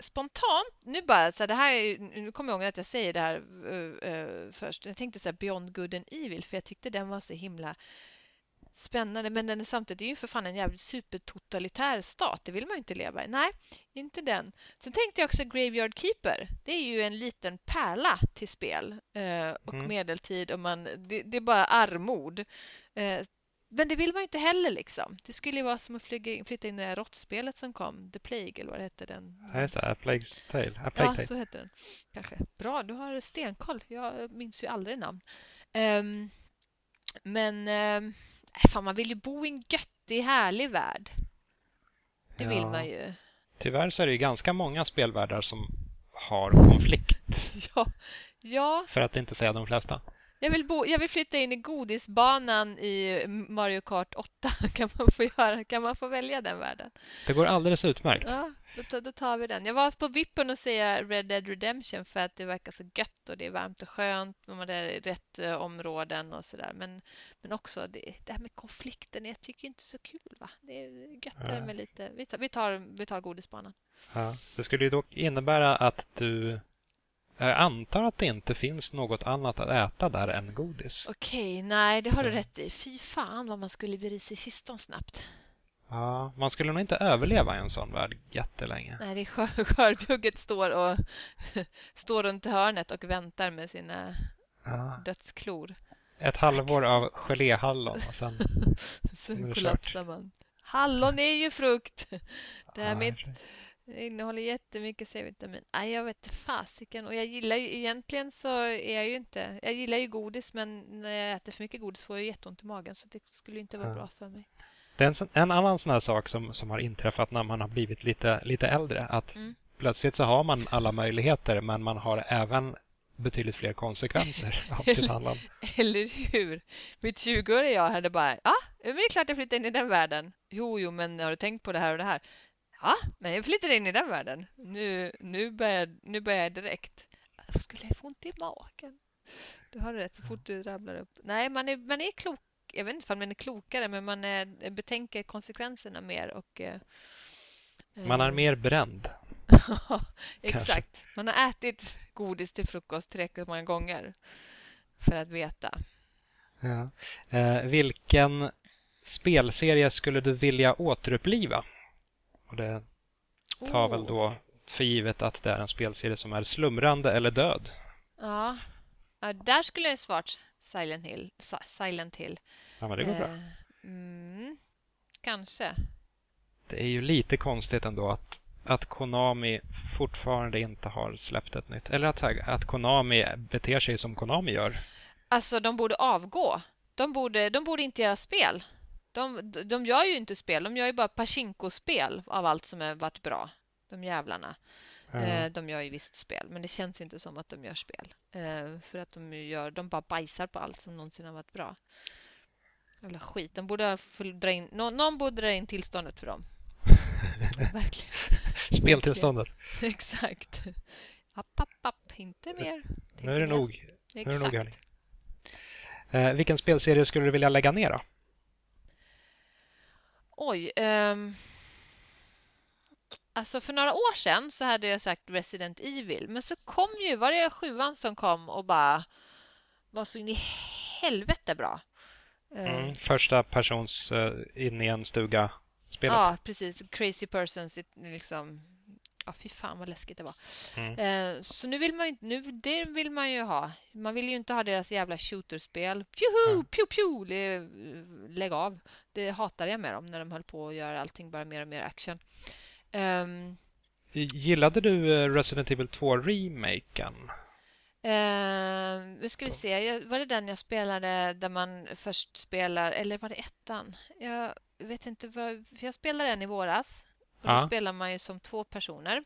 spontant, nu bara så här, det här är, nu kommer jag ihåg att jag säger det här uh, uh, först. Jag tänkte så här Beyond Good and Evil för jag tyckte den var så himla spännande men den är samtidigt det är ju för fan en jävligt supertotalitär stat. Det vill man ju inte leva i. Nej, inte den. Sen tänkte jag också Graveyard Keeper. Det är ju en liten pärla till spel eh, och mm. medeltid och man, det, det är bara armod. Eh, men det vill man ju inte heller liksom. Det skulle ju vara som att flyga, flytta in i det här råttspelet som kom, The Plague eller vad hette den. Ja, just det, A Plague's Tale. A Plague ja, Tale. så hette den. Kanske. Bra, du har stenkoll. Jag minns ju aldrig namn. Um, men um, Fan, man vill ju bo i en göttig, härlig värld. Det ja. vill man ju. Tyvärr så är det ju ganska många spelvärldar som har konflikt. *laughs* Ja. ja. För att inte säga de flesta. Jag vill, bo, jag vill flytta in i godisbanan i Mario Kart 8. *laughs* Kan man få, göra, kan man få välja den världen? Det går alldeles utmärkt. Ja, då, då tar vi den. Jag var på vippen att se Red Dead Redemption för att det verkar så gött och det är varmt och skönt. Man är i rätt uh, områden och sådär. Men, men också det, det här med konflikten. Jag tycker inte så kul. va? Det är göttare med lite... Vi tar, vi tar, vi tar godisbanan. Ja, det skulle ju dock innebära att du jag antar att det inte finns något annat att äta där än godis. Okej, nej, det har du rätt i. Fy fan vad man skulle bli i kistan snabbt. Ja, man skulle nog inte överleva i en sån värld jättelänge. Nej, det är skör, *laughs* skörbjugget står och *laughs* står runt hörnet och väntar med sina ja. dödsklor. Ett halvår av geléhallon och sen, *laughs* sen kollapsar man. Hallon är ju frukt! Det är ja, mitt det innehåller jättemycket C-vitamin. Nej, jag vet fasiken. Och jag gillar ju egentligen så är jag ju inte... Jag gillar ju godis men när jag äter för mycket godis får jag jätteont i magen så det skulle inte vara ja. bra för mig. Det är en, en annan sån här sak som, som har inträffat när man har blivit lite, lite äldre. Att mm. plötsligt så har man alla möjligheter men man har även betydligt fler konsekvenser *laughs* av sitt handlande. Eller hur? Mitt 20-åriga jag hade bara, ja, men det är klart jag flyttar in i den världen. Jo, jo, men har du tänkt på det här och det här? Ja, men jag flyttar in i den världen. Nu, nu, börjar, nu börjar jag direkt. Jag skulle jag få ont i magen? Du har rätt, så fort du rabblar upp. Nej, man är, man är klok. Jag vet inte om man är klokare, men man är, betänker konsekvenserna mer och eh, man är mer bränd. *laughs* Exakt. Man har ätit godis till frukost tillräckligt många gånger för att veta. Ja. Eh, vilken spelserie skulle du vilja återuppliva? Och det tar oh. väl då för givet att det är en spelserie som är slumrande eller död. Ja, ja där skulle jag svarat Silent Hill. Silent Hill. Ja, men det går eh, bra. Mm, kanske. Det är ju lite konstigt ändå att, att Konami fortfarande inte har släppt ett nytt. Eller att, att Konami beter sig som Konami gör. Alltså, de borde avgå. De borde, de borde inte göra spel. De, de gör ju inte spel, de gör ju bara Pachinko-spel av allt som har varit bra. De jävlarna. Mm. De gör ju visst spel, men det känns inte som att de gör spel. Eh, för att de gör, de bara bajsar på allt som någonsin har varit bra. Eller skit, de borde dra in, någon, någon borde dra in tillståndet för dem. *laughs* Verkligen. Speltillståndet. *laughs* Exakt. App, app, app. Inte mer. Nu är det nog. Nu är det nog, hörni. Eh, vilken spelserie skulle du vilja lägga ner då? Oj. Um... Alltså för några år sedan så hade jag sagt Resident Evil. Men så kom ju, var det sjuan som kom och bara var så in i helvete bra. Mm, ehm, första persons uh, in i en stuga spelet. Ja, precis. Crazy persons, liksom. Ja, fy fan vad läskigt det var. Mm. Eh, så nu vill man ju nu, det vill man ju ha. Man vill ju inte ha deras jävla shooterspel. Pjuhu, mm. pju, pju, det, lägg av. Det hatade jag med dem när de höll på att göra allting bara mer och mer action. Um, Gillade du eh, Resident Evil 2-remaken? Uh, nu ska vi se, var det den jag spelade där man först spelar, eller var det ettan? Jag vet inte, vad, för jag spelade den i våras. Och ja. Då spelar man ju som två personer.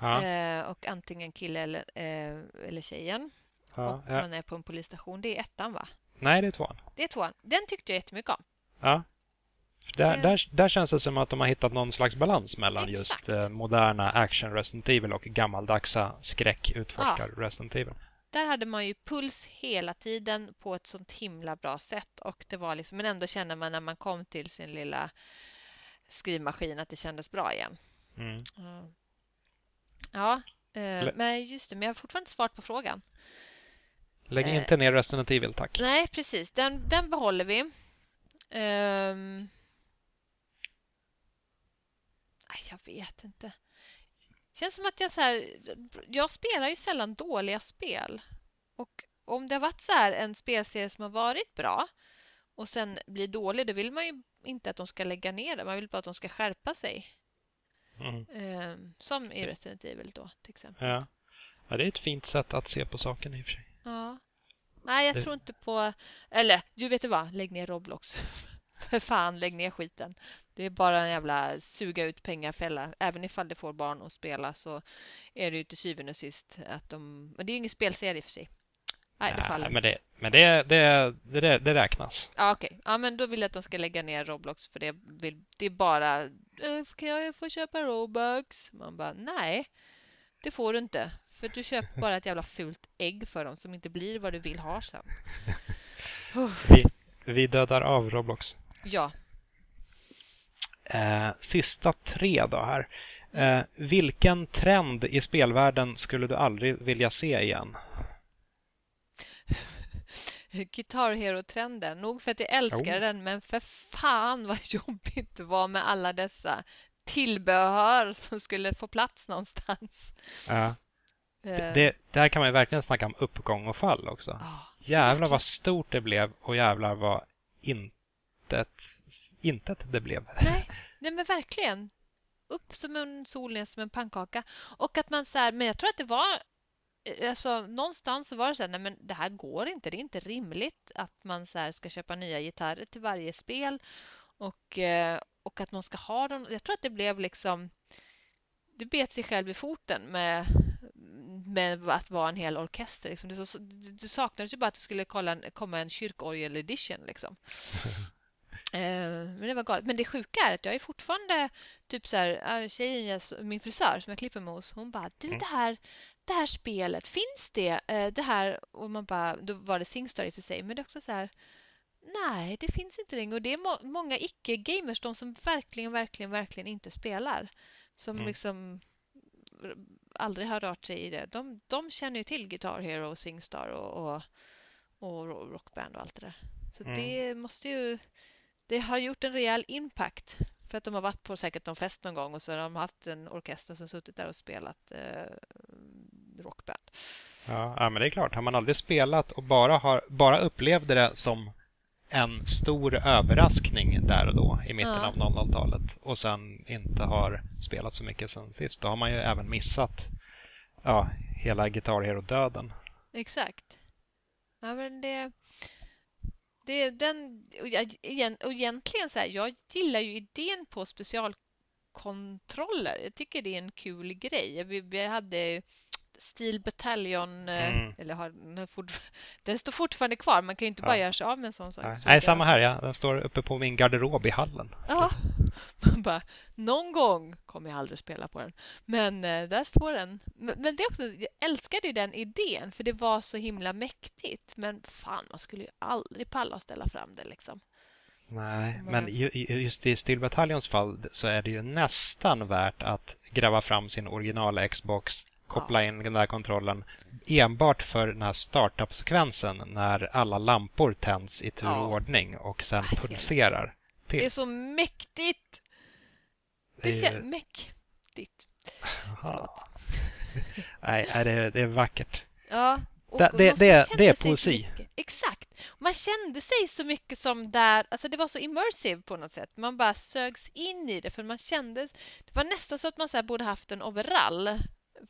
Ja. Uh, och antingen kille eller, uh, eller tjejen. Ja, och man är på en polisstation. Det är ettan va? Nej, det är tvåan. Det är tvåan. Den tyckte jag jättemycket om. Ja. Där, där, där, känns det som att de har hittat någon slags balans mellan Exakt. just eh, moderna action Resident Evil och gammaldagsa skräck utforskar ja. Resident Evil. Där hade man ju puls hela tiden på ett sånt himla bra sätt och det var liksom, men ändå kände man när man kom till sin lilla skrivmaskin att det kändes bra igen. Mm. Ja, eh, men just det, men jag har fortfarande inte svarat på frågan. Lägg eh, inte ner Resident Evil, tack. Nej, precis. Den, den behåller vi. Um, jag vet inte. Känns som att jag så här, jag spelar ju sällan dåliga spel. Och om det har varit så här en spelserie som har varit bra och sen blir dålig, då vill man ju inte att de ska lägga ner det. Man vill bara att de ska skärpa sig. Mm. Um, som i Resident Evil då, till exempel. Ja. ja, det är ett fint sätt att se på saken i och för sig. Ja. Nej, jag det... tror inte på... Eller, du vet du vad? Lägg ner Roblox. *laughs* För fan, lägg ner skiten. Det är bara en jävla suga ut pengar-fälla. Även ifall det får barn att spela så är det ju till syvende och sist att de... Men det är ju ingen spelserie för sig. Nej, det faller. Men, det, men det, det, det, det räknas. Ja, okej. Okay. Ja, men då vill jag att de ska lägga ner Roblox för det, vill, det är bara... Äh, kan jag få köpa Robux? Man bara, nej. Det får du inte. För du köper bara ett jävla fult ägg för dem som inte blir vad du vill ha sen. *laughs* vi, vi dödar av Roblox. Ja. Eh, sista tre då här. Eh, vilken trend i spelvärlden skulle du aldrig vilja se igen? Guitar Hero-trenden. Nog för att jag älskar oh. den, men för fan vad *laughs* jobbigt det var med alla dessa tillbehör som skulle få plats någonstans. Ja. Det, det, där kan man verkligen snacka om uppgång och fall också. Oh, jävlar vad stort det blev och jävlar vad intet, intet det blev. *laughs* Nej, nej men verkligen. Upp som en sol, ner som en pannkaka. Och att man så här, men jag tror att det var Alltså, någonstans så var det så här, nej men det här går inte. Det är inte rimligt att man så ska köpa nya gitarrer till varje spel och, eh, och att någon ska ha dem. Jag tror att det blev liksom det bet sig själv i foten med, med att vara en hel orkester. Liksom. Det, så, det saknades ju bara att det skulle kolla, komma en kyrkorgel-edition. Liksom. *laughs* Eh, men det var galet. Men det sjuka är att jag är fortfarande typ så här, tjejen, min frisör som jag klipper med hos, hon bara du mm. det här, det här spelet, finns det? Eh, det här, och man bara, då var det Singstar i och för sig, men det är också så här Nej, det finns inte längre och det är må många icke-gamers, de som verkligen, verkligen, verkligen inte spelar. Som mm. liksom aldrig har rört sig i det. De, de känner ju till Guitar Hero, Singstar och, och, och Rockband och allt det där. Så mm. det måste ju det har gjort en rejäl impact. För att de har varit på säkert någon fest någon gång och så har de haft en orkester som suttit där och spelat eh, rockband. Ja, ja, men det är klart. Har man aldrig spelat och bara, har, bara upplevde det som en stor överraskning där och då i mitten ja. av 00-talet och sen inte har spelat så mycket sen sist, då har man ju även missat ja, hela Guitar Hero-döden. Exakt. Ja, men det, det, den, och, jag, och egentligen så här, jag gillar ju idén på specialkontroller. Jag tycker det är en kul grej. Vi, vi hade Steel Battalion, eh, mm. eller har, *laughs* den står fortfarande kvar. Man kan ju inte bara göra sig av med en sån sak. Nej, samma här. Ja. Den står uppe på min garderob i hallen. Ja, *laughs* man bara, någon gång kommer jag aldrig spela på den. Men eh, där står den. Men, men, det också, jag älskade ju den idén för det var så himla mäktigt. Men fan, man skulle ju aldrig palla att ställa fram det liksom. Nej, men just i Steel Battalions fall så är det ju nästan värt att gräva fram sin original Xbox koppla in den där kontrollen enbart för den här startup-sekvensen när alla lampor tänds i tur och ordning och sen pulserar. Till. Det är så mäktigt! Det, det känns mäktigt. *laughs* Nej, det, det är vackert. Ja, det, det, det, det är poesi. Exakt. Man kände sig så mycket som där, alltså det var så immersive på något sätt. Man bara sögs in i det för man kände, det var nästan så att man så borde haft en overall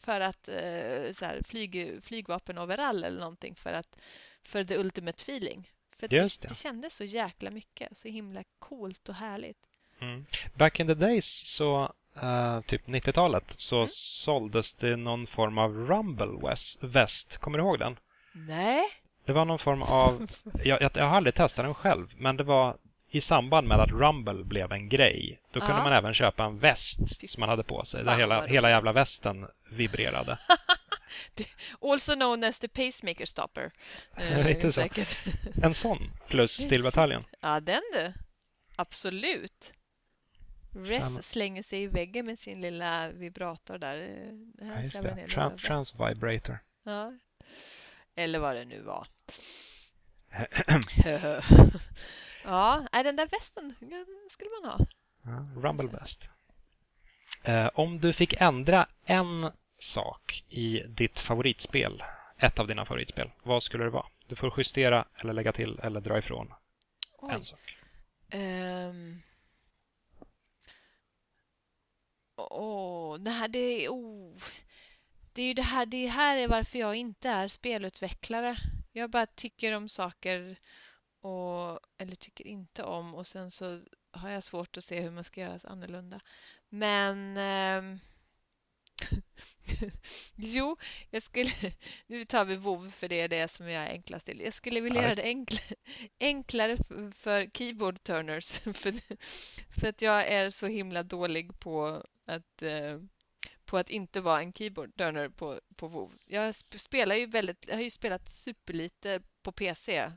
för att eh, så här, flyg, flygvapen overall eller någonting för att för the ultimate feeling. För det, det. kändes så jäkla mycket, så himla coolt och härligt. Mm. Back in the days så uh, typ 90-talet så mm. såldes det någon form av Rumble West, väst. Kommer du ihåg den? Nej. Det var någon form av... *laughs* Jag, jag, jag har aldrig testat den själv, men det var i samband med att Rumble blev en grej. Då kunde man även köpa en väst som man hade på sig. Där hela, hela jävla västen vibrerade. *laughs* also known as the pacemaker stopper. *laughs* Eh, Lite så. *laughs* En sån plus Steel Battalion. Ja, den du. Absolut. Res slänger sig i väggen med sin lilla vibrator där. Det ja, just det. Tran trans vibrator. Ja. Eller vad det nu var. *clears throat* Ja, den där västen skulle man ha. Ja, Rumble Best. Eh, om du fick ändra en sak i ditt favoritspel, ett av dina favoritspel, vad skulle det vara? Du får justera eller lägga till eller dra ifrån Oj. en sak. Um... Oh, det här, det, oh. det är ju det här, det här är varför jag inte är spelutvecklare. Jag bara tycker om saker och, eller tycker inte om och sen så har jag svårt att se hur man ska göra annorlunda. Men eh, *laughs* jo, jag skulle, *laughs* nu tar vi WoW för det är det som jag är enklast till. Jag skulle vilja ja, göra det enkl, enklare *laughs* för, keyboard turners för, för att jag är så himla dålig på att eh, på att inte vara en keyboard turner på, på WoW. Jag spelar ju väldigt, jag har ju spelat superlite på PC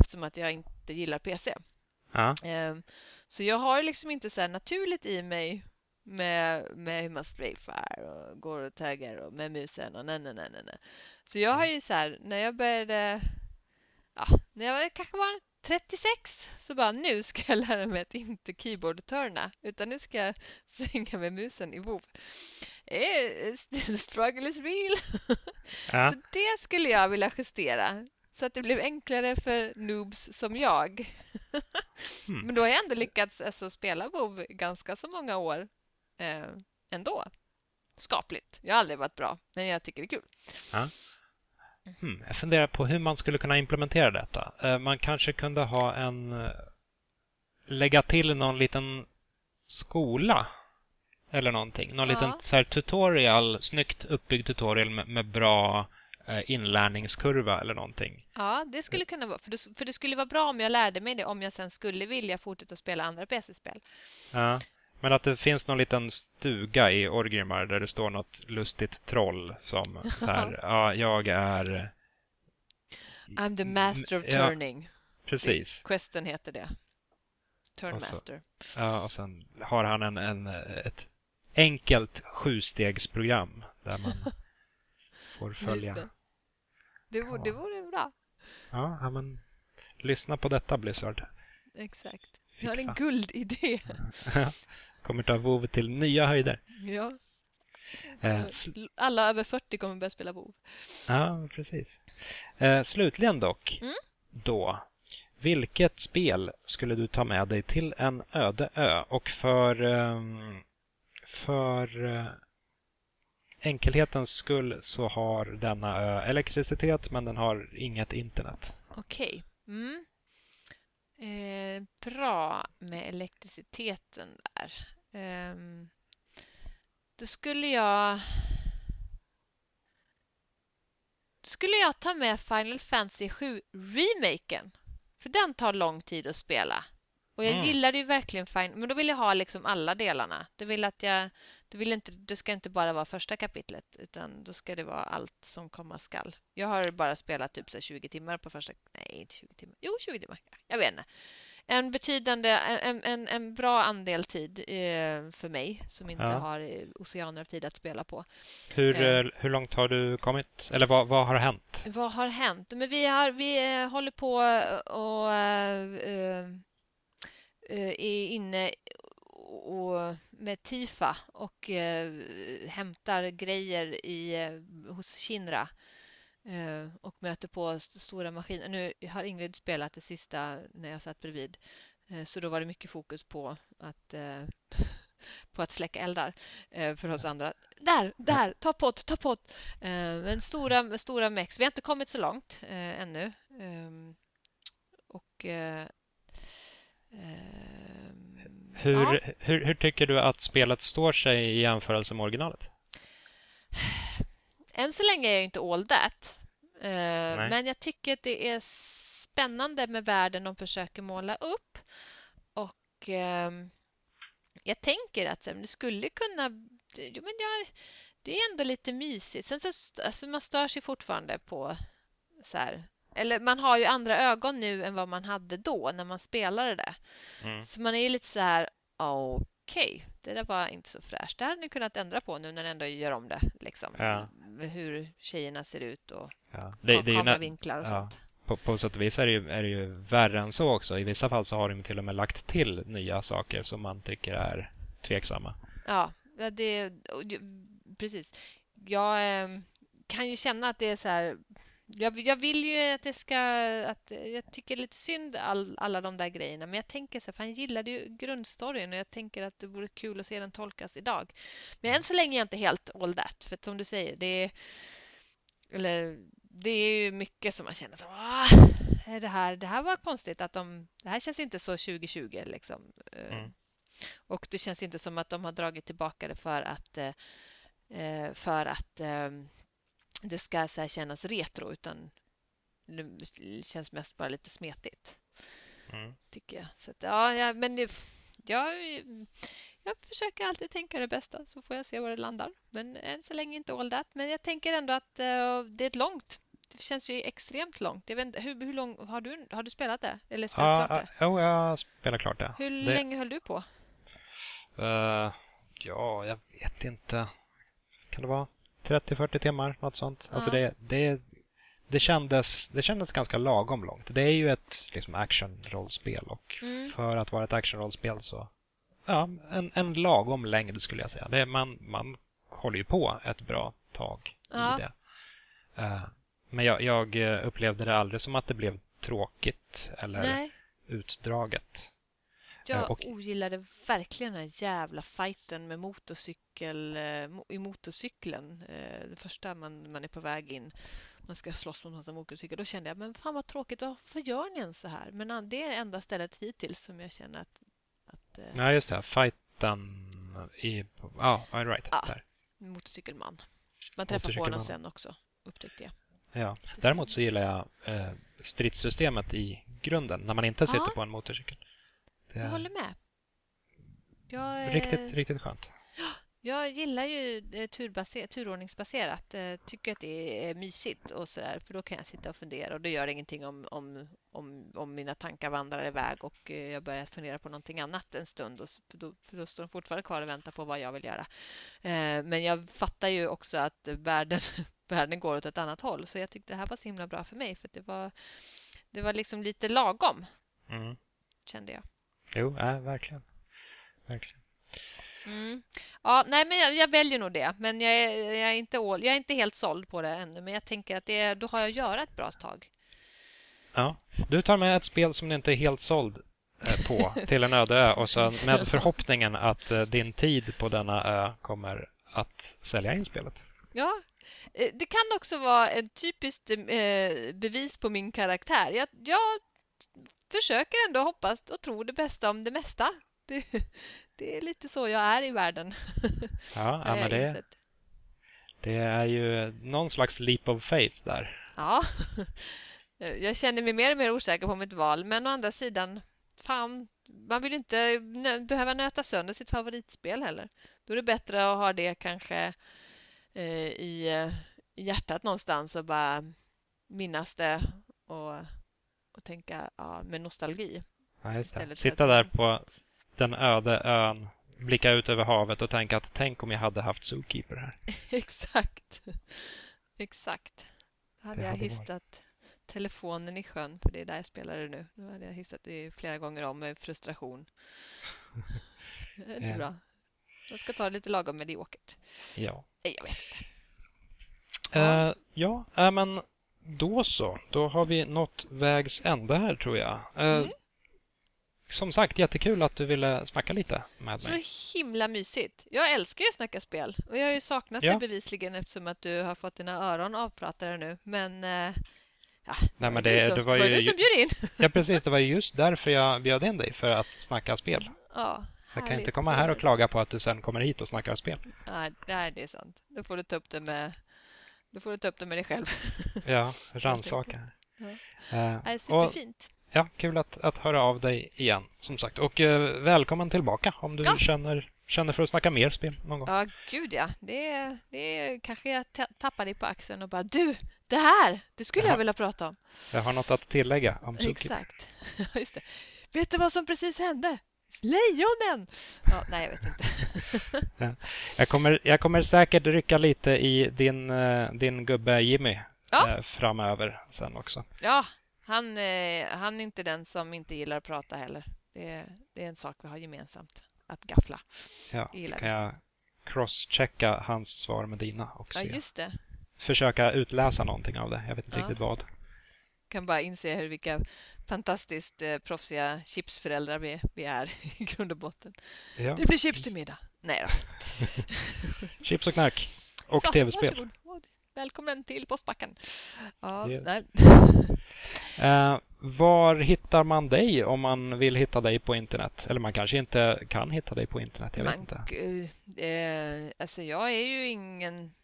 eftersom att jag inte gillar PC. Ja. Ehm, så jag har liksom inte så naturligt i mig med, med hur man strafar och går och taggar och med musen och nej, nej, nej, nej. Så jag har ju så här, när jag började, ja, när jag kanske var 36 så bara nu ska jag lära mig att inte keyboard-turna utan nu ska jag *laughs* svänga med musen i WoW. Eh, *laughs* struggle is real. Ja. Så det skulle jag vilja justera så att det blev enklare för noobs som jag. Mm. Men då har jag ändå lyckats alltså, spela WoW ganska så många år eh, ändå. Skapligt. Jag har aldrig varit bra, men jag tycker det är kul. Ja. Hmm. Jag funderar på hur man skulle kunna implementera detta. Eh, man kanske kunde ha en... Eh, lägga till någon liten skola eller någonting. Någon ja. liten så här, tutorial, snyggt uppbyggd tutorial med, med bra inlärningskurva eller någonting. Ja, det skulle kunna vara. För det, för det skulle vara bra om jag lärde mig det om jag sen skulle vilja fortsätta spela andra PC-spel. Ja, men att det finns någon liten stuga i Orgrimmar där det står något lustigt troll som så här, *laughs* ja, jag är... I'm the master of turning. Ja, precis. Questen heter det. Turnmaster. Ja, och sen har han en, en, ett enkelt sjustegsprogram där man *laughs* får följa. Det. Vore, det vore bra. Ja, men lyssna på detta Blizzard. Exakt. Jag har en guldidé. *laughs* kommer ta WoW till nya höjder. Ja. Eh, Alla över 40 kommer börja spela WoW. Ja, precis. Eh, slutligen dock, mm? då. Vilket spel skulle du ta med dig till en öde ö? Och för, ehm, för eh, enkelhetens skull så har denna ö elektricitet men den har inget internet. Okej. Okay. Mm. Eh, bra med elektriciteten där. Eh, då skulle jag... Då skulle jag ta med Final Fantasy 7 remaken. För den tar lång tid att spela. Och jag mm. gillade ju verkligen Final men då vill jag ha liksom alla delarna. Det vill att jag det, vill inte, det ska inte bara vara första kapitlet utan då ska det vara allt som komma skall. Jag har bara spelat typ så 20 timmar på första... Nej, inte 20 timmar. Jo, 20 timmar. Jag vet inte. En betydande, en, en, en bra andel tid eh, för mig som inte ja. har eh, oceaner av tid att spela på. Hur, eh. eh, hur långt har du kommit? Eller vad, vad har hänt? Vad har hänt? Men vi, har, vi eh, håller på och Eh, är inne och med Tifa och eh, hämtar grejer i, eh, hos Shinra och möter på stora maskiner. Nu har Ingrid spelat det sista när jag satt bredvid så då var det mycket fokus på att *laughs* på att släcka eldar för oss andra. Där, där, ta pott, ta pott! Men stora, stora mex. Vi har inte kommit så långt ännu. Ehm, och hur, ja. hur, hur tycker du att spelet står sig i jämförelse med originalet? Än så länge är jag inte all that. Uh, men jag tycker att det är spännande med världen de försöker måla upp. Och uh, jag tänker att det skulle kunna... Jo, men jag, det är ändå lite mysigt. Sen så, alltså man stör sig fortfarande på så här, eller man har ju andra ögon nu än vad man hade då när man spelade det. Mm. Så man är ju lite så här, okej, okay, det där var inte så fräscht. Det hade ni kunnat ändra på nu när ni ändå gör om det. Liksom. Ja. Hur tjejerna ser ut och ja. det, det kameravinklar och ja. sånt. På, på sätt och vis är det, ju, är det ju värre än så också. I vissa fall så har de till och med lagt till nya saker som man tycker är tveksamma. Ja, det, precis. Jag eh, kan ju känna att det är så här jag, jag, vill ju att det ska... Att, jag tycker lite synd all, alla de där grejerna. Men jag tänker så här, för han gillade ju grundstoryn och jag tänker att det vore kul att se den tolkas idag. Men än så länge är jag inte helt all that. För som du säger, det är... Eller det är ju mycket som man känner så är det här, det här var konstigt att de... Det här känns inte så 2020 liksom. Eh, mm. Och det känns inte som att de har dragit tillbaka det för att... Eh, för att det ska så kännas retro utan det känns mest bara lite smetigt. Mm. Tycker jag. Så att, ja, ja, men det, jag, jag försöker alltid tänka det bästa så får jag se var det landar. Men än så länge inte all that. Men jag tänker ändå att uh, det är ett långt. Det känns ju extremt långt. Jag vet inte, hur, hur lång har du, har du spelat det? Eller spelat ja, klart det? Jo, jag har spelat klart det. Hur det... länge höll du på? Uh, ja, jag vet inte. Kan det vara 30-40 timmar, något sånt. Alltså det, det, det, kändes, det kändes ganska lagom långt. Det är ju ett liksom, action-rollspel och mm. för att vara ett action-rollspel så ja, en, en lagom längd skulle jag säga. Det, man, man håller ju på ett bra tag ja. i det. Uh, men jag, jag, upplevde det aldrig som att det blev tråkigt eller Nej. utdraget. Jag och... ogillade verkligen den jävla fighten med motorcykel eh, i motorcykeln. Eh, det första man, man är på väg in. Man ska slåss mot en motorcykel. Då kände jag, men fan vad tråkigt. Varför gör ni ens så här? Men det är enda stället hittills som jag känner att... att ja, just det. Fighten i... Ja, oh, right. Ja, där. motorcykelman. Man träffar på honom sen också, upptäckte jag. Ja. Däremot så gillar jag eh, stridssystemet i grunden, när man inte sitter ja. på en motorcykel. Det jag håller med. Jag, riktigt, riktigt skönt. Jag gillar ju turbaserat, turordningsbaserat. Eh, tycker att det är mysigt och sådär. För då kan jag sitta och fundera och då gör det ingenting om, om, om, om mina tankar vandrar iväg och eh, jag börjar fundera på någonting annat en stund. Och då, då står de fortfarande kvar och väntar på vad jag vill göra. Eh, men jag fattar ju också att världen, *laughs* världen går åt ett annat håll. Så jag tyckte det här var så himla bra för mig. För det var, det var liksom lite lagom. Mm. Kände jag. Jo, äh, verkligen. Verkligen. Mm. Ja, nej, men jag, jag, väljer nog det. Men jag är, jag, är inte jag är inte helt såld på det ännu. Men jag tänker att det då har jag att göra ett bra tag. Ja, du tar med ett spel som du inte är helt såld eh, på *laughs* till en öde ö och så med förhoppningen att eh, din tid på denna ö kommer att sälja in spelet. Ja, eh, det kan också vara ett typiskt bevis på min karaktär. Jag, jag försöker ändå hoppas och tro det bästa om det mesta. Det, det är lite så jag är i världen. *laughs* Ja, ja men det, det är ju någon slags leap of faith där. Ja, *laughs* jag känner mig mer och mer osäker på mitt val. Men å andra sidan, fan, man vill inte behöva nöta sönder sitt favoritspel heller. Då är det bättre att ha det kanske eh, i, i hjärtat någonstans och bara minnas det och, och tänka ja, med nostalgi. Ja, det. Sitta där på den öde ön, blicka ut över havet och tänka att tänk om jag hade haft Zookeeper här. *laughs* Exakt. Exakt. Då hade, hade jag hystat varit. telefonen i sjön, för det är där jag spelar det nu. Då hade jag hystat det flera gånger om med frustration. *laughs* det är bra. Jag ska ta det lite lagom mediokert. Ja. Nej, jag vet inte. Uh, ja, äh, men då så. Då har vi nått vägs ände här tror jag. Uh, mm som sagt, jättekul att du ville snacka lite med mig. Så himla mysigt. Jag älskar ju att snacka spel och jag har ju saknat ja. det bevisligen eftersom att du har fått dina öron avpratade nu. Men eh, ja, Nej, men det, det var ju... du som bjöd in. Ja, precis. Det var just därför jag bjöd in dig, för att snacka spel. Ja, jag kan inte komma här och klaga på att du sen kommer hit och snackar spel. Nej det är sant. Då får du ta upp det med, då får du ta upp det med dig själv. *laughs* Ja, rannsaka. Ja. Uh, är superfint. Och Ja, kul att, att höra av dig igen som sagt. Och eh, välkommen tillbaka om du ja. känner, känner för att snacka mer spel någon gång. Ja, gud ja. Det, det kanske jag tappar dig på axeln och bara du, det här, det skulle jag, jag vilja prata om. Jag har något att tillägga om Suki. Exakt. *laughs* Just det. Vet du vad som precis hände? Lejonen! Ja, nej, jag vet inte. *laughs* ja. jag, kommer, jag kommer säkert rycka lite i din, eh, din gubbe Jimmy ja. Eh, framöver sen också. Ja, han, eh, han är inte den som inte gillar att prata heller. Det, det är en sak vi har gemensamt, att gaffla. Ja, så kan jag crosschecka hans svar med dina också. Ja, just det. Försöka utläsa någonting av det. Jag vet inte ja. riktigt vad. kan bara inse hur vilka fantastiskt eh, proffsiga chipsföräldrar vi, vi är *laughs* i grund och botten. Ja. Det blir chips till middag. Nej då. *laughs* chips och knark. Och tv-spel. Välkommen till postbacken. Ja, yes. eh, var hittar man dig om man vill hitta dig på internet? Eller man kanske inte kan hitta dig på internet. Jag man, vet inte. Eh, alltså jag är ju ingen...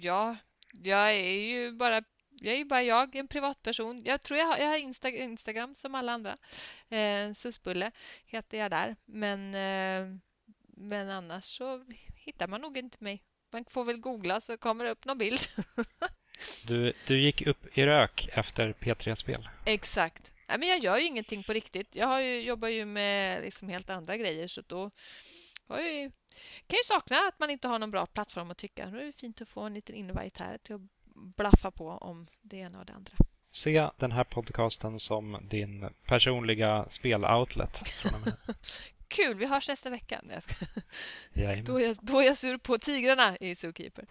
Ja, jag är ju bara jag är ju bara jag, en privatperson. Jag tror jag har, jag har Insta, Instagram som alla andra. Eh, Susbulle heter jag där. Men, eh, men annars så hittar man nog inte mig. Man får väl googla så kommer det upp någon bild. *laughs* du, du gick upp i rök efter P3-spel. Exakt. Nej, men jag gör ju ingenting på riktigt. Jag har ju, jobbar ju med liksom helt andra grejer så då har jag ju, kan jag sakna att man inte har någon bra plattform att tycka. Då är det fint att få en liten invite här till att blaffa på om det ena och det andra. Se den här podcasten som din personliga speloutlet. *laughs* Kul, vi hörs nästa vecka. Jag ska... då, är jag, då är jag sur på tigrarna i Zookeeper.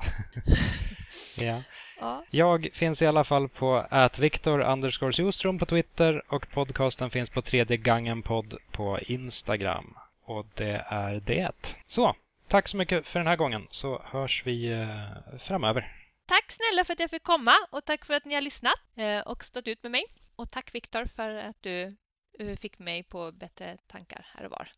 *laughs* ja. ja. Jag finns i alla fall på atviktor underscore på Twitter och podcasten finns på tredje gangen podd på Instagram. Och det är det. Så, tack så mycket för den här gången så hörs vi eh, framöver. Tack snälla för att jag fick komma och tack för att ni har lyssnat eh, och stått ut med mig. Och tack Viktor för att du eh, fick mig på bättre tankar här och var.